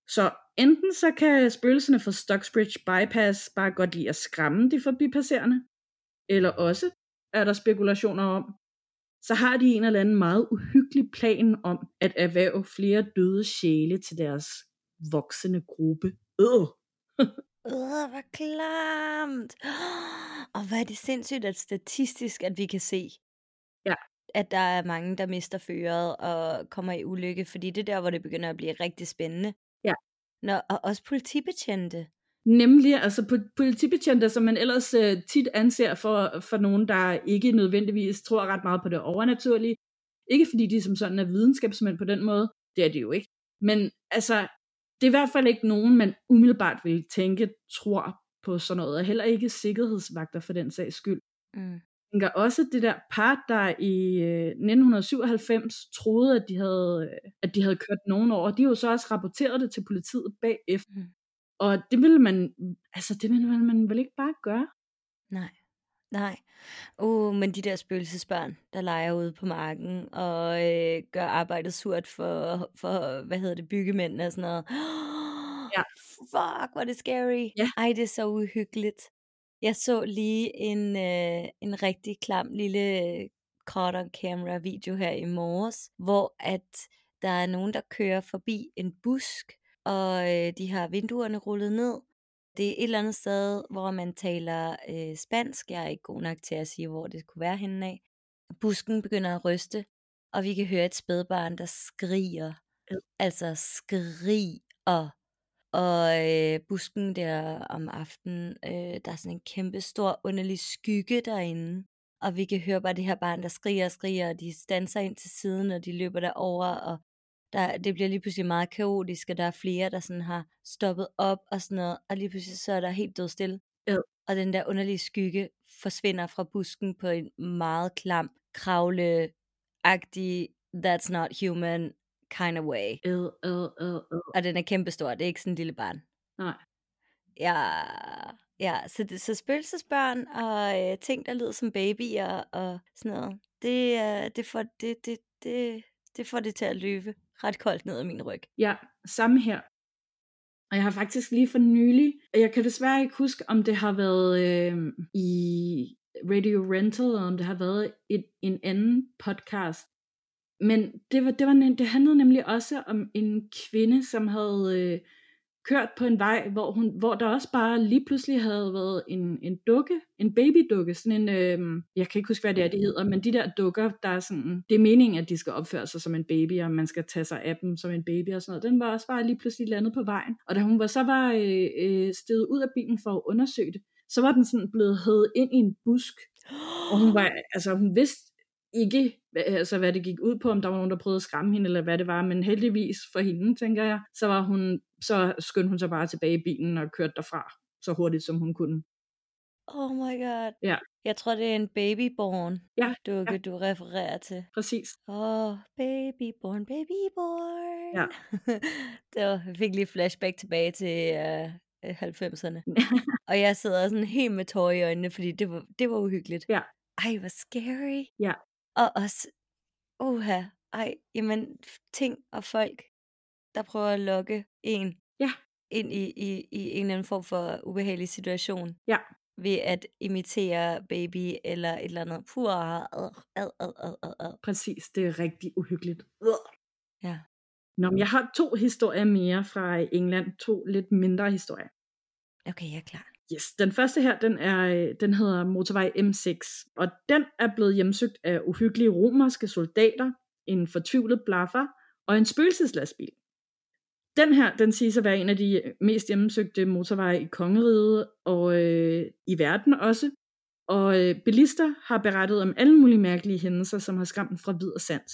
Så enten så kan spøgelserne fra Stocksbridge Bypass bare godt lide at skræmme de forbipasserende, eller også er der spekulationer om, så har de en eller anden meget uhyggelig plan om at erhverve flere døde sjæle til deres voksende gruppe. Øh. Øh, hvor klamt. Og hvor er det sindssygt, at statistisk, at vi kan se, Ja. at der er mange, der mister føret og kommer i ulykke, fordi det er der, hvor det begynder at blive rigtig spændende. Ja. Nå, og også politibetjente. Nemlig, altså po- politibetjente, som man ellers øh, tit anser for, for nogen, der ikke nødvendigvis tror ret meget på det overnaturlige. Ikke fordi de som sådan er videnskabsmænd på den måde, det er de jo ikke. Men altså, det er i hvert fald ikke nogen, man umiddelbart vil tænke, tror på sådan noget, og heller ikke sikkerhedsvagter for den sags skyld. Mm. Jeg tænker også det der par, der i øh, 1997 troede, at de, havde, øh, at de havde kørt nogen over, de har jo så også rapporteret det til politiet bagefter. Mm. Og det ville man, altså det ville man, man vel ikke bare gøre. Nej. Nej. Uh, men de der spøgelsesbørn, der leger ude på marken og øh, gør arbejdet surt for, for, hvad hedder det, byggemændene og sådan noget. Ja. Fuck, hvor er det scary. Ja. Ej, det er så uhyggeligt. Jeg så lige en, øh, en rigtig klam lille caught on camera video her i morges, hvor at der er nogen, der kører forbi en busk, og øh, de har vinduerne rullet ned, det er et eller andet sted, hvor man taler øh, spansk. Jeg er ikke god nok til at sige, hvor det kunne være henne af. Busken begynder at ryste, og vi kan høre et spædbarn, der skriger. Ad. Altså skriger. Og øh, busken der om aftenen, øh, der er sådan en kæmpe stor underlig skygge derinde. Og vi kan høre bare det her barn, der skriger og skriger, og de standser ind til siden, og de løber derover, og der, det bliver lige pludselig meget kaotisk, og der er flere, der sådan har stoppet op og sådan noget, og lige pludselig så er der helt død stille. Ja. Og den der underlige skygge forsvinder fra busken på en meget klam, kravle-agtig, that's not human kind of way. Ad, ad, ad, ad. Og den er kæmpestor, det er ikke sådan en lille barn. Nej. Ja, ja så, det, så spøgelsesbørn og øh, ting, der lyder som babyer og sådan noget, det, øh, det, får, det, det, det, det får det til at løbe ret koldt ned ad min ryg. Ja, samme her. Og jeg har faktisk lige for nylig, og jeg kan desværre ikke huske, om det har været øh, i Radio Rental, eller om det har været et, en anden podcast. Men det, var, det, var, nem- det handlede nemlig også om en kvinde, som havde øh, kørt på en vej, hvor, hun, hvor der også bare lige pludselig havde været en, en dukke, en babydukke, sådan en, øh, jeg kan ikke huske, hvad det er, det hedder, men de der dukker, der er sådan, det er meningen, at de skal opføre sig som en baby, og man skal tage sig af dem som en baby og sådan noget. Den var også bare lige pludselig landet på vejen. Og da hun var så var øh, øh, steget ud af bilen for at undersøge det, så var den sådan blevet hævet ind i en busk, og hun var, altså hun vidste ikke, hvad, altså, hvad det gik ud på, om der var nogen, der prøvede at skræmme hende, eller hvad det var, men heldigvis for hende, tænker jeg, så var hun, så skyndte hun sig bare tilbage i bilen og kørte derfra, så hurtigt som hun kunne. Oh my god. Ja. Jeg tror, det er en babyborn Ja, dukke, ja. du refererer til. Præcis. Åh, oh, babyborn, babyborn. Ja. det var, jeg fik lige flashback tilbage til uh, 90'erne. Og jeg sidder sådan helt med tårer i øjnene, fordi det var, det var uhyggeligt. Ja. Ej, hvor scary. Ja. Og også, uha, ej, jamen, ting og folk, der prøver at lokke en Ja. ind i, i, i en eller anden form for ubehagelig situation. Ja. Ved at imitere baby eller et eller andet. Puh, ad, ad, ad, ad, ad, ad. Præcis, det er rigtig uhyggeligt. Ja. Nå, men jeg har to historier mere fra England, to lidt mindre historier. Okay, jeg er klar. Yes, den første her, den, er, den hedder motorvej M6, og den er blevet hjemsøgt af uhyggelige romerske soldater, en fortvivlet blaffer og en spøgelseslastbil. Den her, den siges at være en af de øh, mest hjemmesøgte motorveje i kongeriget og øh, i verden også. Og øh, bilister har berettet om alle mulige mærkelige hændelser, som har skræmt den fra vid og sans.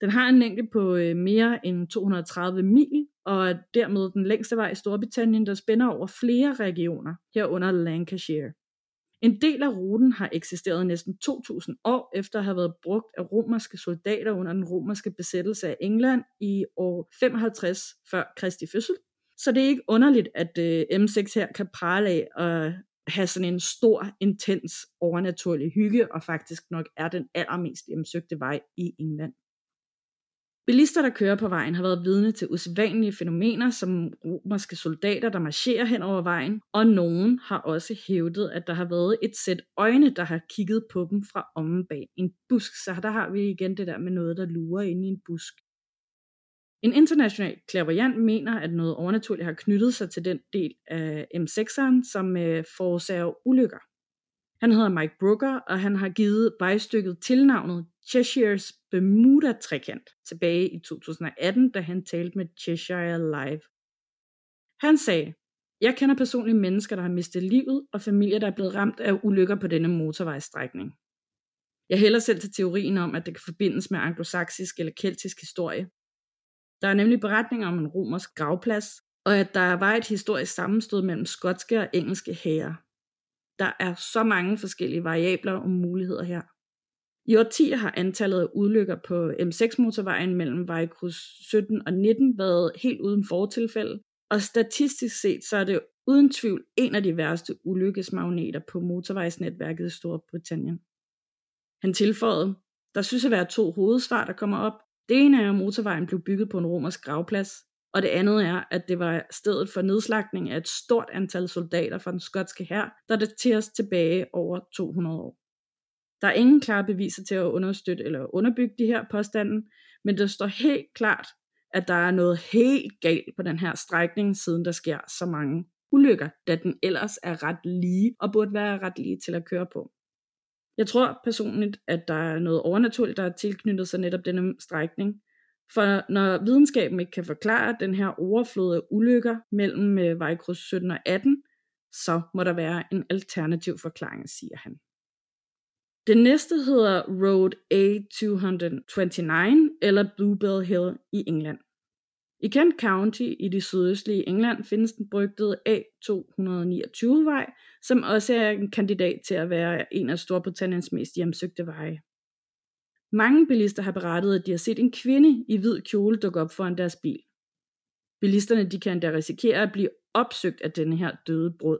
Den har en længde på øh, mere end 230 mil, og er dermed den længste vej i Storbritannien, der spænder over flere regioner, herunder Lancashire. En del af ruten har eksisteret næsten 2000 år efter at have været brugt af romerske soldater under den romerske besættelse af England i år 55 før Kristi fødsel. Så det er ikke underligt, at øh, M6 her kan prale af at have sådan en stor, intens, overnaturlig hygge, og faktisk nok er den allermest hjemsøgte vej i England. Bilister, der kører på vejen, har været vidne til usædvanlige fænomener, som romerske soldater, der marcherer hen over vejen, og nogen har også hævdet, at der har været et sæt øjne, der har kigget på dem fra omme bag en busk. Så der har vi igen det der med noget, der lurer inde i en busk. En international klaverjant mener, at noget overnaturligt har knyttet sig til den del af M6'eren, som øh, forårsager ulykker. Han hedder Mike Brooker, og han har givet vejstykket tilnavnet Cheshires Bermuda-trekant tilbage i 2018, da han talte med Cheshire Live. Han sagde, jeg kender personligt mennesker, der har mistet livet, og familier, der er blevet ramt af ulykker på denne motorvejsstrækning. Jeg hælder selv til teorien om, at det kan forbindes med anglosaksisk eller keltisk historie. Der er nemlig beretninger om en romersk gravplads, og at der var et historisk sammenstød mellem skotske og engelske hære. Der er så mange forskellige variabler og muligheder her. I årtier har antallet af ulykker på M6-motorvejen mellem vejkryds 17 og 19 været helt uden fortilfælde, og statistisk set så er det uden tvivl en af de værste ulykkesmagneter på motorvejsnetværket i Storbritannien. Han tilføjede, der synes at være to hovedsvar, der kommer op. Det ene er, at motorvejen blev bygget på en romersk gravplads, og det andet er, at det var stedet for nedslagning af et stort antal soldater fra den skotske hær, der dateres tilbage over 200 år. Der er ingen klare beviser til at understøtte eller underbygge de her påstanden, men det står helt klart, at der er noget helt galt på den her strækning, siden der sker så mange ulykker, da den ellers er ret lige og burde være ret lige til at køre på. Jeg tror personligt, at der er noget overnaturligt, der er tilknyttet sig netop denne strækning, for når videnskaben ikke kan forklare den her overflod af ulykker mellem øh, vejkryds 17 og 18, så må der være en alternativ forklaring, siger han. Den næste hedder Road A229 eller Bluebell Hill i England. I Kent County i det sydøstlige England findes den brygtede A229-vej, som også er en kandidat til at være en af Storbritanniens mest hjemsøgte veje. Mange bilister har berettet, at de har set en kvinde i hvid kjole dukke op foran deres bil. Bilisterne de kan endda risikere at blive opsøgt af denne her døde brud.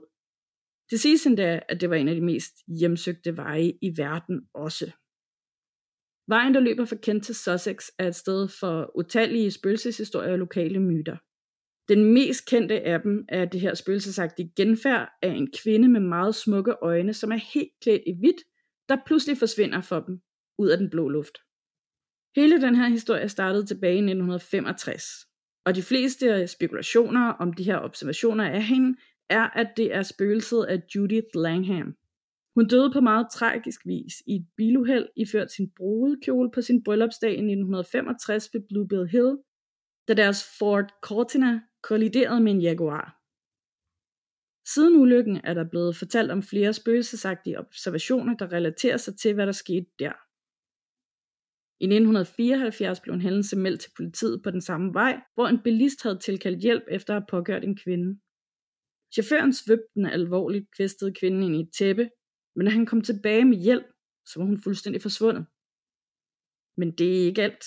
Det siges endda, at det var en af de mest hjemsøgte veje i verden også. Vejen, der løber fra Kent til Sussex, er et sted for utallige spøgelseshistorier og lokale myter. Den mest kendte af dem er det her spøgelsesagtige genfærd af en kvinde med meget smukke øjne, som er helt klædt i hvidt, der pludselig forsvinder for dem ud af den blå luft. Hele den her historie startede tilbage i 1965, og de fleste spekulationer om de her observationer af hende er, at det er spøgelset af Judith Langham. Hun døde på meget tragisk vis i et biluheld, iført sin brudekjole på sin bryllupsdag i 1965 ved Bluebell Hill, da deres Ford Cortina kolliderede med en Jaguar. Siden ulykken er der blevet fortalt om flere spøgelsesagtige observationer, der relaterer sig til, hvad der skete der. I 1974 blev en hændelse meldt til politiet på den samme vej, hvor en bilist havde tilkaldt hjælp efter at have pågørt en kvinde. Chaufføren svøbte den alvorligt kvæstede kvinde ind i et tæppe, men da han kom tilbage med hjælp, så var hun fuldstændig forsvundet. Men det er ikke alt.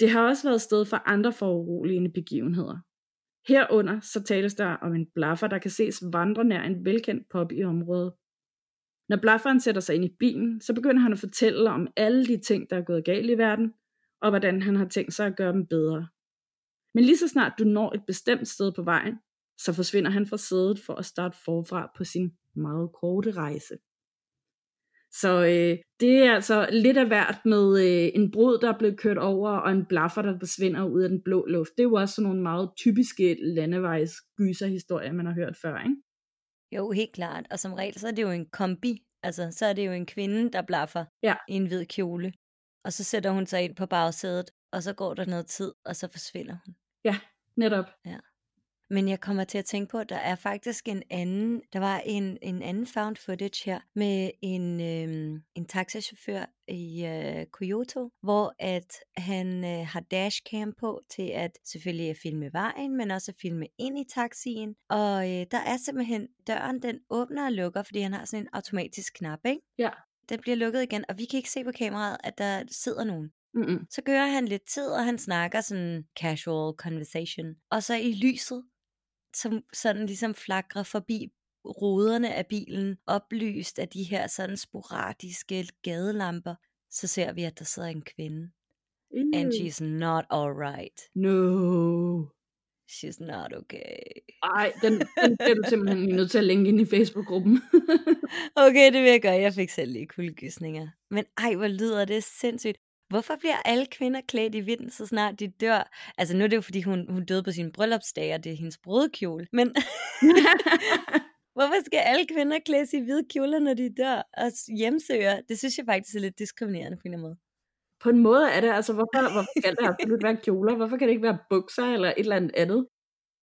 Det har også været sted for andre foruroligende begivenheder. Herunder så tales der om en blaffer, der kan ses vandre nær en velkendt pop i området. Når blafferen sætter sig ind i bilen, så begynder han at fortælle om alle de ting, der er gået galt i verden, og hvordan han har tænkt sig at gøre dem bedre. Men lige så snart du når et bestemt sted på vejen, så forsvinder han fra sædet for at starte forfra på sin meget korte rejse. Så øh, det er altså lidt af hvert med øh, en brud, der er blevet kørt over, og en blaffer, der forsvinder ud af den blå luft. Det er jo også sådan nogle meget typiske landevejs gyserhistorier, man har hørt før, ikke? Jo, helt klart. Og som regel, så er det jo en kombi. Altså, så er det jo en kvinde, der blaffer ja. i en hvid kjole. Og så sætter hun sig ind på bagsædet, og så går der noget tid, og så forsvinder hun. Ja, netop. Ja. Men jeg kommer til at tænke på, at der er faktisk en anden, der var en, en anden found footage her med en, øhm, en taxachauffør i øh, Kyoto, hvor at han øh, har dashcam på til at selvfølgelig at filme vejen, men også at filme ind i taxien. Og øh, der er simpelthen døren, den åbner og lukker, fordi han har sådan en automatisk knap, ikke? Ja. Den bliver lukket igen, og vi kan ikke se på kameraet, at der sidder nogen. Mm-mm. Så gør han lidt tid, og han snakker sådan casual conversation. Og så i lyset, som sådan ligesom flakrer forbi ruderne af bilen, oplyst af de her sådan sporadiske gadelamper, så ser vi, at der sidder en kvinde. and Ew. she's not alright. No. She's not okay. Ej, den, den bliver du simpelthen nødt til at linke ind i Facebook-gruppen. Okay, det vil jeg gøre. Jeg fik selv lige kuldegysninger. Men ej, hvor lyder det sindssygt. Hvorfor bliver alle kvinder klædt i hvidt, så snart de dør? Altså nu er det jo, fordi hun, hun døde på sin bryllupsdag, og det er hendes brudekjole. Men hvorfor skal alle kvinder klædes i hvide kjoler, når de dør og hjemsøger? Det synes jeg faktisk er lidt diskriminerende på en eller anden måde. På en måde er det, altså hvorfor, hvorfor skal det absolut være kjoler? Hvorfor kan det ikke være bukser eller et eller andet andet?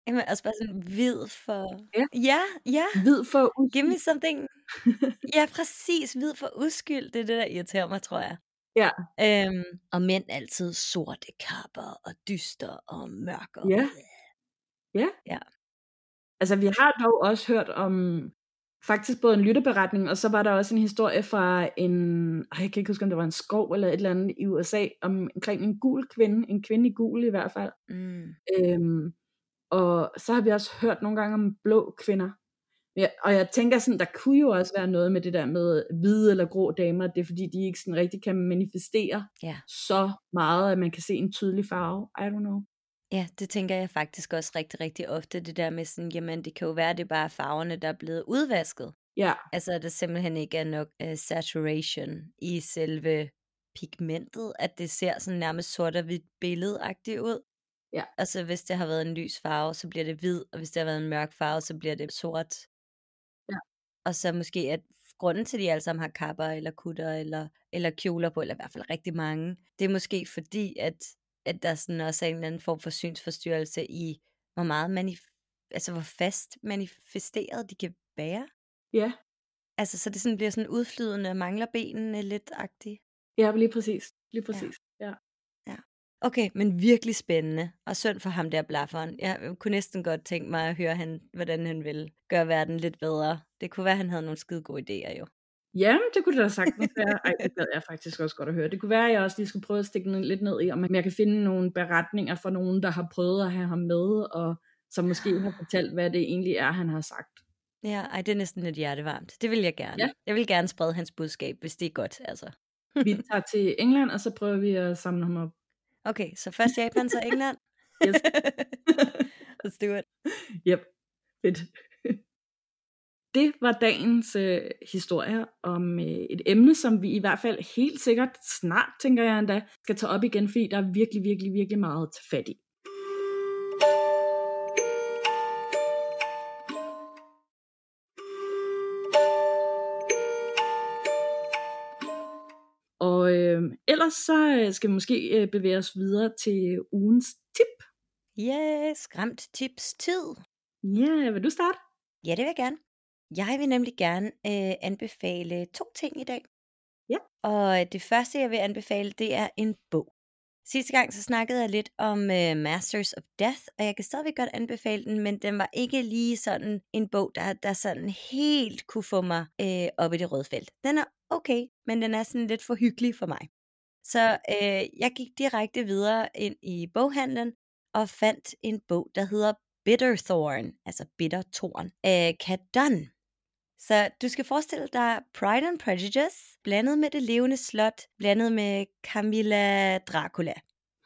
Jamen, altså bare sådan hvid for... Ja. Ja, ja. Hvid for Give me something. Ja, præcis. Hvid for uskyld. Det er det, der irriterer mig, tror jeg. Ja. Øhm, og mænd altid sorte kapper og dyster og mørke. Ja. Ja. Ja. Altså, vi har dog også hørt om faktisk både en lytteberetning, og så var der også en historie fra en, ej, jeg kan ikke huske, om det var en skov eller et eller andet i USA, om, omkring en gul kvinde, en kvinde i gul i hvert fald. Mm. Øhm, og så har vi også hørt nogle gange om blå kvinder. Ja, og jeg tænker sådan, der kunne jo også være noget med det der med hvide eller grå damer, det er fordi, de ikke sådan rigtig kan manifestere Ja. så meget, at man kan se en tydelig farve. I don't know. Ja, det tænker jeg faktisk også rigtig, rigtig ofte. Det der med sådan, jamen det kan jo være, det er bare farverne, der er blevet udvasket. Ja, Altså at der simpelthen ikke er nok uh, saturation i selve pigmentet, at det ser sådan nærmest sort og hvidt billedagtigt ud. Ja. Og så hvis det har været en lys farve, så bliver det hvid, og hvis det har været en mørk farve, så bliver det sort. Og så måske at grunden til, at de alle sammen har kapper eller kutter eller, eller kjoler på, eller i hvert fald rigtig mange, det er måske fordi, at, at der sådan også er en eller anden form for synsforstyrrelse i, hvor meget manif- altså hvor fast manifesteret de kan være. ja, Altså, så det sådan bliver sådan udflydende og mangler benene lidt agtigt. ja, lige præcis. Lige præcis. Okay, men virkelig spændende. Og synd for ham der blafferen. Jeg kunne næsten godt tænke mig at høre, han, hvordan han ville gøre verden lidt bedre. Det kunne være, at han havde nogle skide gode idéer jo. Ja, det kunne det da sagtens være. Ej, det gad jeg faktisk også godt at høre. Det kunne være, at jeg også lige skulle prøve at stikke lidt ned i, om jeg kan finde nogle beretninger fra nogen, der har prøvet at have ham med, og som måske har fortalt, hvad det egentlig er, han har sagt. Ja, ej, det er næsten lidt hjertevarmt. Det vil jeg gerne. Ja. Jeg vil gerne sprede hans budskab, hvis det er godt, altså. Vi tager til England, og så prøver vi at samle ham op. Okay, så først Japan, så England. Yes. Let's do it. Yep, fedt. Det var dagens øh, historie om øh, et emne, som vi i hvert fald helt sikkert snart, tænker jeg endda, skal tage op igen, fordi der er virkelig, virkelig, virkelig meget til fat i. Og øh, ellers så øh, skal vi måske øh, bevæge os videre til ugens tip. Yes, skræmt tips tid. Ja, yeah, vil du starte? Ja, det vil jeg gerne. Jeg vil nemlig gerne øh, anbefale to ting i dag. Ja. Og det første, jeg vil anbefale, det er en bog. Sidste gang så snakkede jeg lidt om uh, Masters of Death, og jeg kan stadigvæk godt anbefale den, men den var ikke lige sådan en bog, der, der sådan helt kunne få mig øh, op i det røde felt. Den er okay, men den er sådan lidt for hyggelig for mig. Så øh, jeg gik direkte videre ind i boghandlen og fandt en bog, der hedder Bitterthorn, altså Bittertorn, af Kat Dunn. Så du skal forestille dig Pride and Prejudice, blandet med det levende slot, blandet med Camilla Dracula.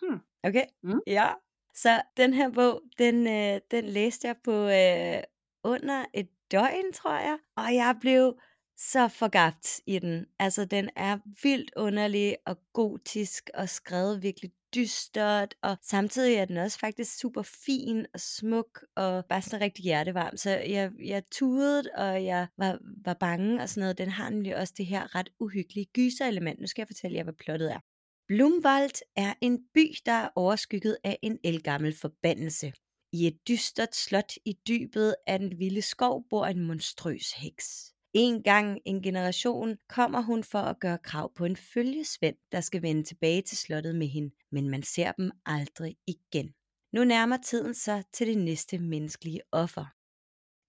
Hmm. Okay? Mm. Ja. Så den her bog, den, øh, den læste jeg på øh, under et døgn, tror jeg. Og jeg blev så forgabt i den. Altså, den er vildt underlig og gotisk og skrevet virkelig dystert, og samtidig er den også faktisk super fin og smuk og bare sådan rigtig hjertevarm. Så jeg, jeg tudede, og jeg var, var bange og sådan noget. Den har nemlig også det her ret uhyggelige gyserelement. Nu skal jeg fortælle jer, hvad plottet er. Blumwald er en by, der er overskygget af en elgammel forbandelse. I et dystert slot i dybet af den vilde skov bor en monstrøs heks. En gang en generation kommer hun for at gøre krav på en følgesvend, der skal vende tilbage til slottet med hende, men man ser dem aldrig igen. Nu nærmer tiden sig til det næste menneskelige offer.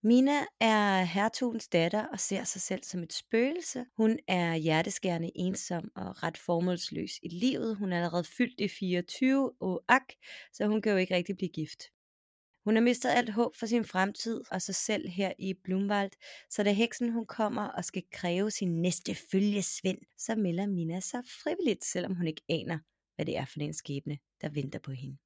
Mina er hertugens datter og ser sig selv som et spøgelse. Hun er hjerteskærende ensom og ret formålsløs i livet. Hun er allerede fyldt i 24 og ak, så hun kan jo ikke rigtig blive gift. Hun har mistet alt håb for sin fremtid og sig selv her i Blumwald, så da heksen hun kommer og skal kræve sin næste følgesvend, så melder Mina sig frivilligt, selvom hun ikke aner, hvad det er for en skæbne, der venter på hende.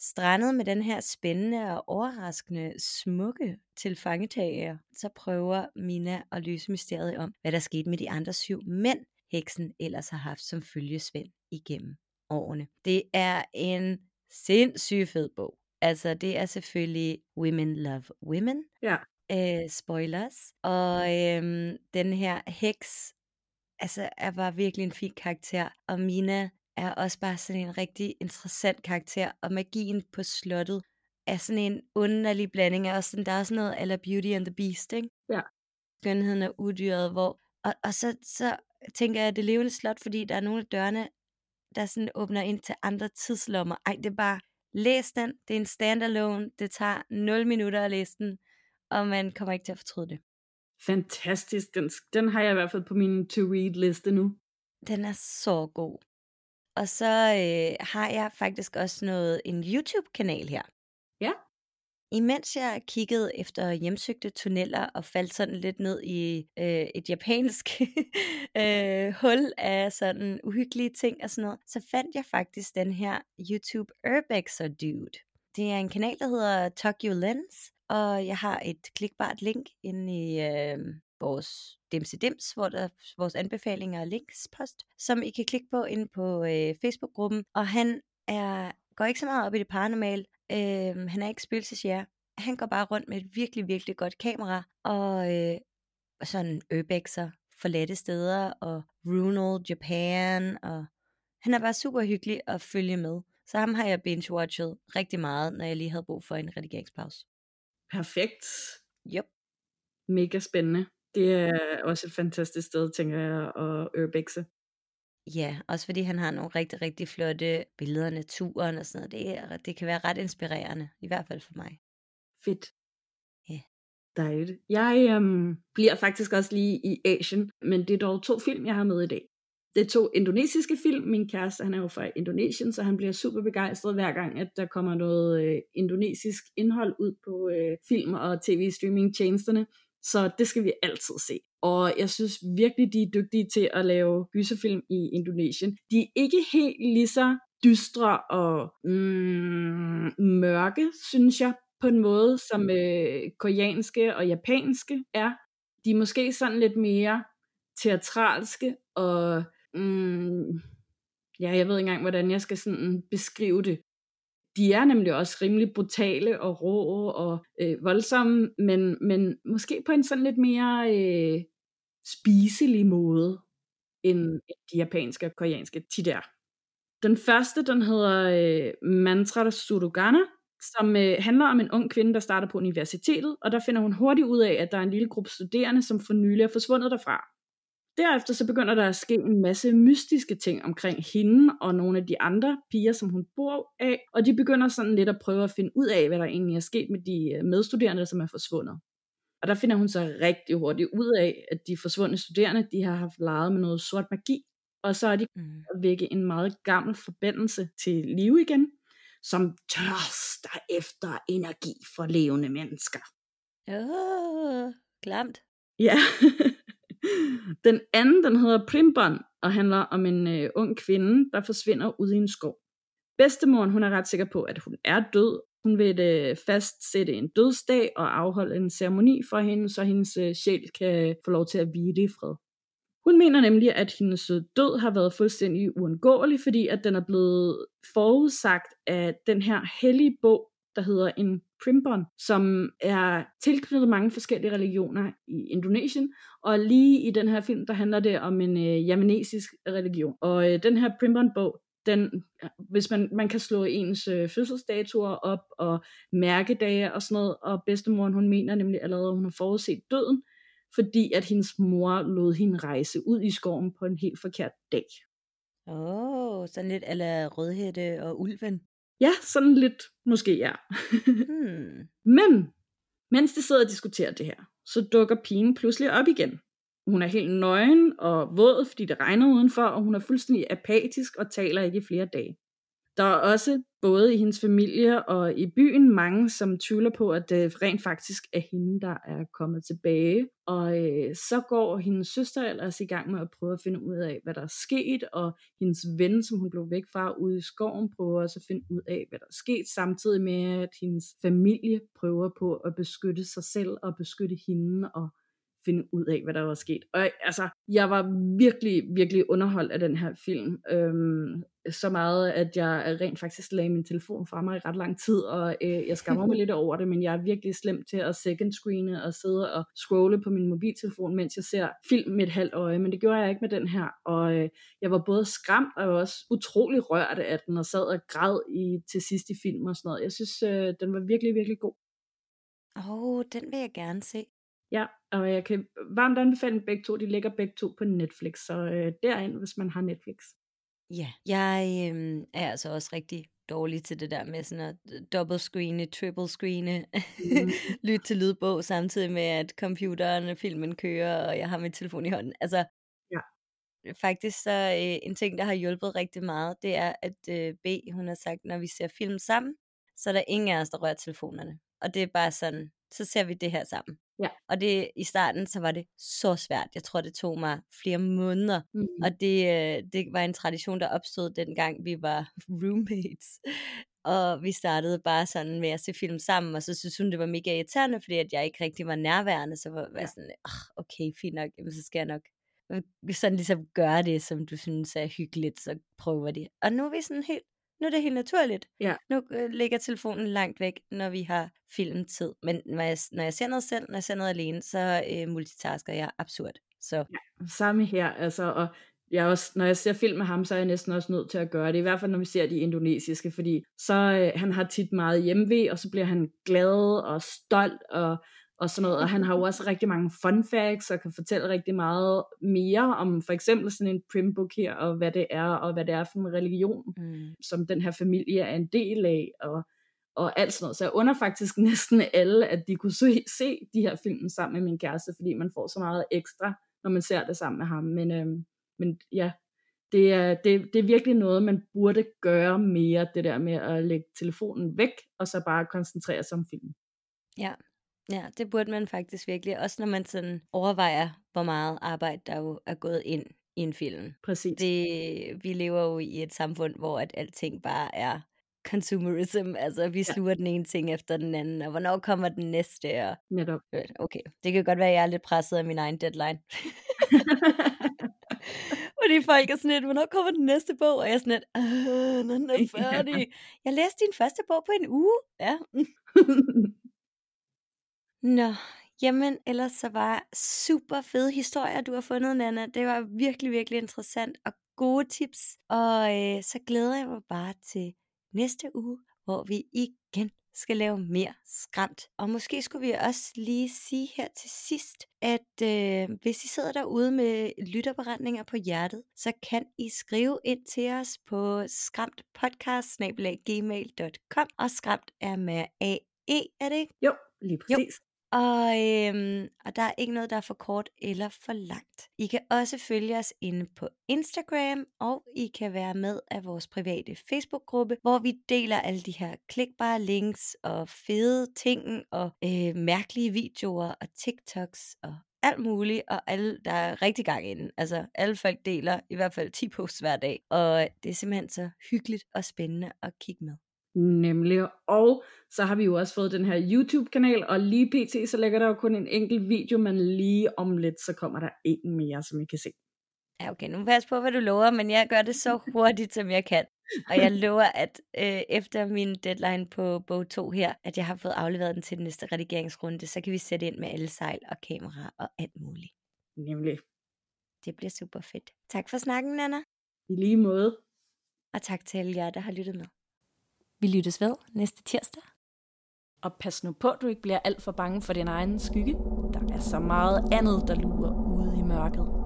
Strandet med den her spændende og overraskende smukke tilfangetager, så prøver Mina at løse mysteriet om, hvad der skete med de andre syv mænd, heksen ellers har haft som følgesvend igennem årene. Det er en sindssygt fed bog. Altså, det er selvfølgelig Women Love Women. Ja. Øh, spoilers. Og øhm, den her heks, altså, er bare virkelig en fin karakter. Og Mina er også bare sådan en rigtig interessant karakter. Og magien på slottet er sådan en underlig blanding af også sådan, der er sådan noget eller Beauty and the Beast, ikke? Ja. Skønheden og udyret, hvor... Og, og så, så tænker jeg, at det levende slot, fordi der er nogle af dørene, der sådan åbner ind til andre tidslommer. Ej, det er bare, læs den, det er en standalone, det tager 0 minutter at læse den, og man kommer ikke til at fortryde det. Fantastisk, den, den har jeg i hvert fald på min to-read liste nu. Den er så god. Og så øh, har jeg faktisk også noget en YouTube-kanal her. Imens jeg kiggede efter hjemsøgte tunneller og faldt sådan lidt ned i øh, et japansk øh, hul af sådan uhyggelige ting og sådan noget, så fandt jeg faktisk den her YouTube Urbexer Dude. Det er en kanal, der hedder Tokyo Lens, og jeg har et klikbart link inde i øh, vores Dimse Dims, hvor der vores anbefalinger og links post, som I kan klikke på inde på øh, Facebook-gruppen. Og han er går ikke så meget op i det paranormale. Øh, han er ikke spøgelsesjæger. Han går bare rundt med et virkelig, virkelig godt kamera, og øh, sådan urbexer forladte steder, og Runal Japan, og han er bare super hyggelig at følge med. Så ham har jeg binge-watchet rigtig meget, når jeg lige havde brug for en redigeringspause. Perfekt. Yep. Mega spændende. Det er også et fantastisk sted, tænker jeg, at urbexe. Ja, også fordi han har nogle rigtig, rigtig flotte billeder af naturen og sådan noget. Det, er, det kan være ret inspirerende, i hvert fald for mig. Fedt. Ja. Dejligt. Jeg øhm, bliver faktisk også lige i Asien, men det er dog to film, jeg har med i dag. Det er to indonesiske film. Min kæreste, han er jo fra Indonesien, så han bliver super begejstret hver gang, at der kommer noget øh, indonesisk indhold ud på øh, film- og tv-streaming-tjenesterne. Så det skal vi altid se. Og jeg synes virkelig, de er dygtige til at lave gyserfilm i Indonesien. De er ikke helt lige så dystre og mm, mørke, synes jeg, på en måde, som øh, koreanske og japanske er. De er måske sådan lidt mere teatralske og mm, ja, jeg ved ikke engang, hvordan jeg skal sådan beskrive det. De er nemlig også rimelig brutale og rå og øh, voldsomme, men, men måske på en sådan lidt mere øh, spiselig måde, end de japanske og koreanske tit er. Den første, den hedder øh, Mantra Surugana, som øh, handler om en ung kvinde, der starter på universitetet, og der finder hun hurtigt ud af, at der er en lille gruppe studerende, som for nylig er forsvundet derfra. Derefter så begynder der at ske en masse mystiske ting omkring hende og nogle af de andre piger, som hun bor af, og de begynder sådan lidt at prøve at finde ud af, hvad der egentlig er sket med de øh, medstuderende, som er forsvundet. Og der finder hun så rigtig hurtigt ud af, at de forsvundne studerende, de har haft leget med noget sort magi, og så er de mm. at vække en meget gammel forbindelse til live igen, som tørster efter energi for levende mennesker. Åh, oh, klamt. Ja. den anden, den hedder Primbon, og handler om en øh, ung kvinde, der forsvinder ud i en skov. Bedstemoren, hun er ret sikker på, at hun er død. Hun vil øh, fastsætte en dødsdag og afholde en ceremoni for hende, så hendes øh, sjæl kan få lov til at hvile i fred. Hun mener nemlig, at hendes øh, død har været fuldstændig uundgåelig, fordi at den er blevet forudsagt af den her hellige bog, der hedder en Primbon, som er tilknyttet mange forskellige religioner i Indonesien, og lige i den her film, der handler det om en øh, javanesisk religion. Og øh, den her Primbon-bog, den, hvis man, man kan slå ens øh, fødselsdatoer op og mærkedage og sådan noget, og bedstemoren hun mener nemlig allerede, at hun har forudset døden, fordi at hendes mor lod hende rejse ud i skoven på en helt forkert dag. Åh, oh, sådan lidt ala Rødhætte og Ulven. Ja, sådan lidt måske ja. Hmm. Men, mens de sidder og diskuterer det her, så dukker pigen pludselig op igen. Hun er helt nøgen og våd, fordi det regner udenfor, og hun er fuldstændig apatisk og taler ikke i flere dage. der er også både i hendes familie og i byen mange, som tvivler på, at det rent faktisk er hende, der er kommet tilbage. Og øh, så går hendes søster ellers i gang med at prøve at finde ud af, hvad der er sket, og hendes ven, som hun blev væk fra ude i skoven, prøver også at finde ud af, hvad der er sket, samtidig med, at hendes familie prøver på at beskytte sig selv og beskytte hende og finde ud af, hvad der var sket. Og altså, jeg var virkelig, virkelig underholdt af den her film. Øhm, så meget, at jeg rent faktisk lagde min telefon fra mig i ret lang tid, og øh, jeg skammer mig lidt over det, men jeg er virkelig slem til at second screene og sidde og scrolle på min mobiltelefon, mens jeg ser film med et halvt øje, men det gjorde jeg ikke med den her, og øh, jeg var både skræmt og også utrolig rørt af den, og sad og græd i, til sidst i film og sådan noget. Jeg synes, øh, den var virkelig, virkelig god. Åh, oh, den vil jeg gerne se. Ja, og jeg kan varmt anbefale dem begge to. De ligger begge to på Netflix, så øh, derind, hvis man har Netflix. Ja, jeg øh, er altså også rigtig dårlig til det der med sådan at øh, double screene, triple screene, mm. lytte til lydbog samtidig med, at computeren og filmen kører, og jeg har min telefon i hånden. Altså, ja. faktisk så øh, en ting, der har hjulpet rigtig meget, det er, at øh, B, hun har sagt, når vi ser film sammen, så er der ingen af os, der rører telefonerne. Og det er bare sådan, så ser vi det her sammen. Ja. Og det i starten, så var det så svært. Jeg tror, det tog mig flere måneder. Mm. Og det, øh, det var en tradition, der opstod dengang vi var roommates. Og vi startede bare sådan med at se film sammen, og så synes hun, det var mega irriterende, fordi at jeg ikke rigtig var nærværende. Så var jeg sådan, oh, okay, fint nok, jamen, så skal jeg nok sådan ligesom gøre det, som du synes er hyggeligt, så prøver det. Og nu er vi sådan helt nu er det helt naturligt. Ja. Nu øh, ligger telefonen langt væk, når vi har filmtid. Men når jeg, når jeg ser noget selv, når jeg ser noget alene, så øh, multitasker jeg absurd. Så. Ja, samme her. Altså, og jeg også, når jeg ser film med ham, så er jeg næsten også nødt til at gøre det. I hvert fald, når vi ser de indonesiske, fordi så øh, han har tit meget hjemve, og så bliver han glad og stolt, og og sådan noget. Og han har jo også rigtig mange fun facts, og kan fortælle rigtig meget mere om for eksempel sådan en primbook her, og hvad det er, og hvad det er for en religion, mm. som den her familie er en del af, og, og alt sådan noget. Så jeg under faktisk næsten alle, at de kunne se, se de her film sammen med min kæreste, fordi man får så meget ekstra, når man ser det sammen med ham. Men, øhm, men ja, det er, det, det er virkelig noget, man burde gøre mere, det der med at lægge telefonen væk, og så bare koncentrere sig om filmen. Ja, Ja, det burde man faktisk virkelig. Også når man sådan overvejer, hvor meget arbejde der jo er gået ind i en film. Præcis. Det, vi lever jo i et samfund, hvor at alting bare er consumerism. Altså, vi sluger ja. den ene ting efter den anden, og hvornår kommer den næste? Og... Netop. Okay, det kan godt være, at jeg er lidt presset af min egen deadline. Fordi folk er sådan lidt, hvornår kommer den næste bog? Og jeg er sådan lidt, når den er færdig. Jeg læste din første bog på en uge. Ja. Nå, jamen ellers så var super fede historier, du har fundet, Nana. Det var virkelig, virkelig interessant og gode tips. Og øh, så glæder jeg mig bare til næste uge, hvor vi igen skal lave mere skræmt. Og måske skulle vi også lige sige her til sidst, at øh, hvis I sidder derude med lytterberetninger på hjertet, så kan I skrive ind til os på skræmtpodcast.gmail.com og skræmt er med A-E, er det ikke? Jo, lige præcis. Jo. Og, øhm, og der er ikke noget, der er for kort eller for langt. I kan også følge os inde på Instagram, og I kan være med af vores private Facebook-gruppe, hvor vi deler alle de her klikbare links og fede ting og øh, mærkelige videoer og TikToks og alt muligt, og alle, der er rigtig gang inden. Altså, alle folk deler i hvert fald 10 posts hver dag, og det er simpelthen så hyggeligt og spændende at kigge med. Nemlig. Og så har vi jo også fået den her YouTube-kanal, og lige pt. så lægger der jo kun en enkelt video, men lige om lidt, så kommer der en mere, som I kan se. Ja, okay, nu pas på, hvad du lover, men jeg gør det så hurtigt, som jeg kan. Og jeg lover, at øh, efter min deadline på bog 2 her, at jeg har fået afleveret den til den næste redigeringsrunde, så kan vi sætte ind med alle sejl og kamera og alt muligt. Nemlig. Det bliver super fedt. Tak for snakken, Nana. I lige måde. Og tak til alle jer, der har lyttet med. Vi lyttes ved næste tirsdag. Og pas nu på, at du ikke bliver alt for bange for din egen skygge. Der er så meget andet, der lurer ude i mørket.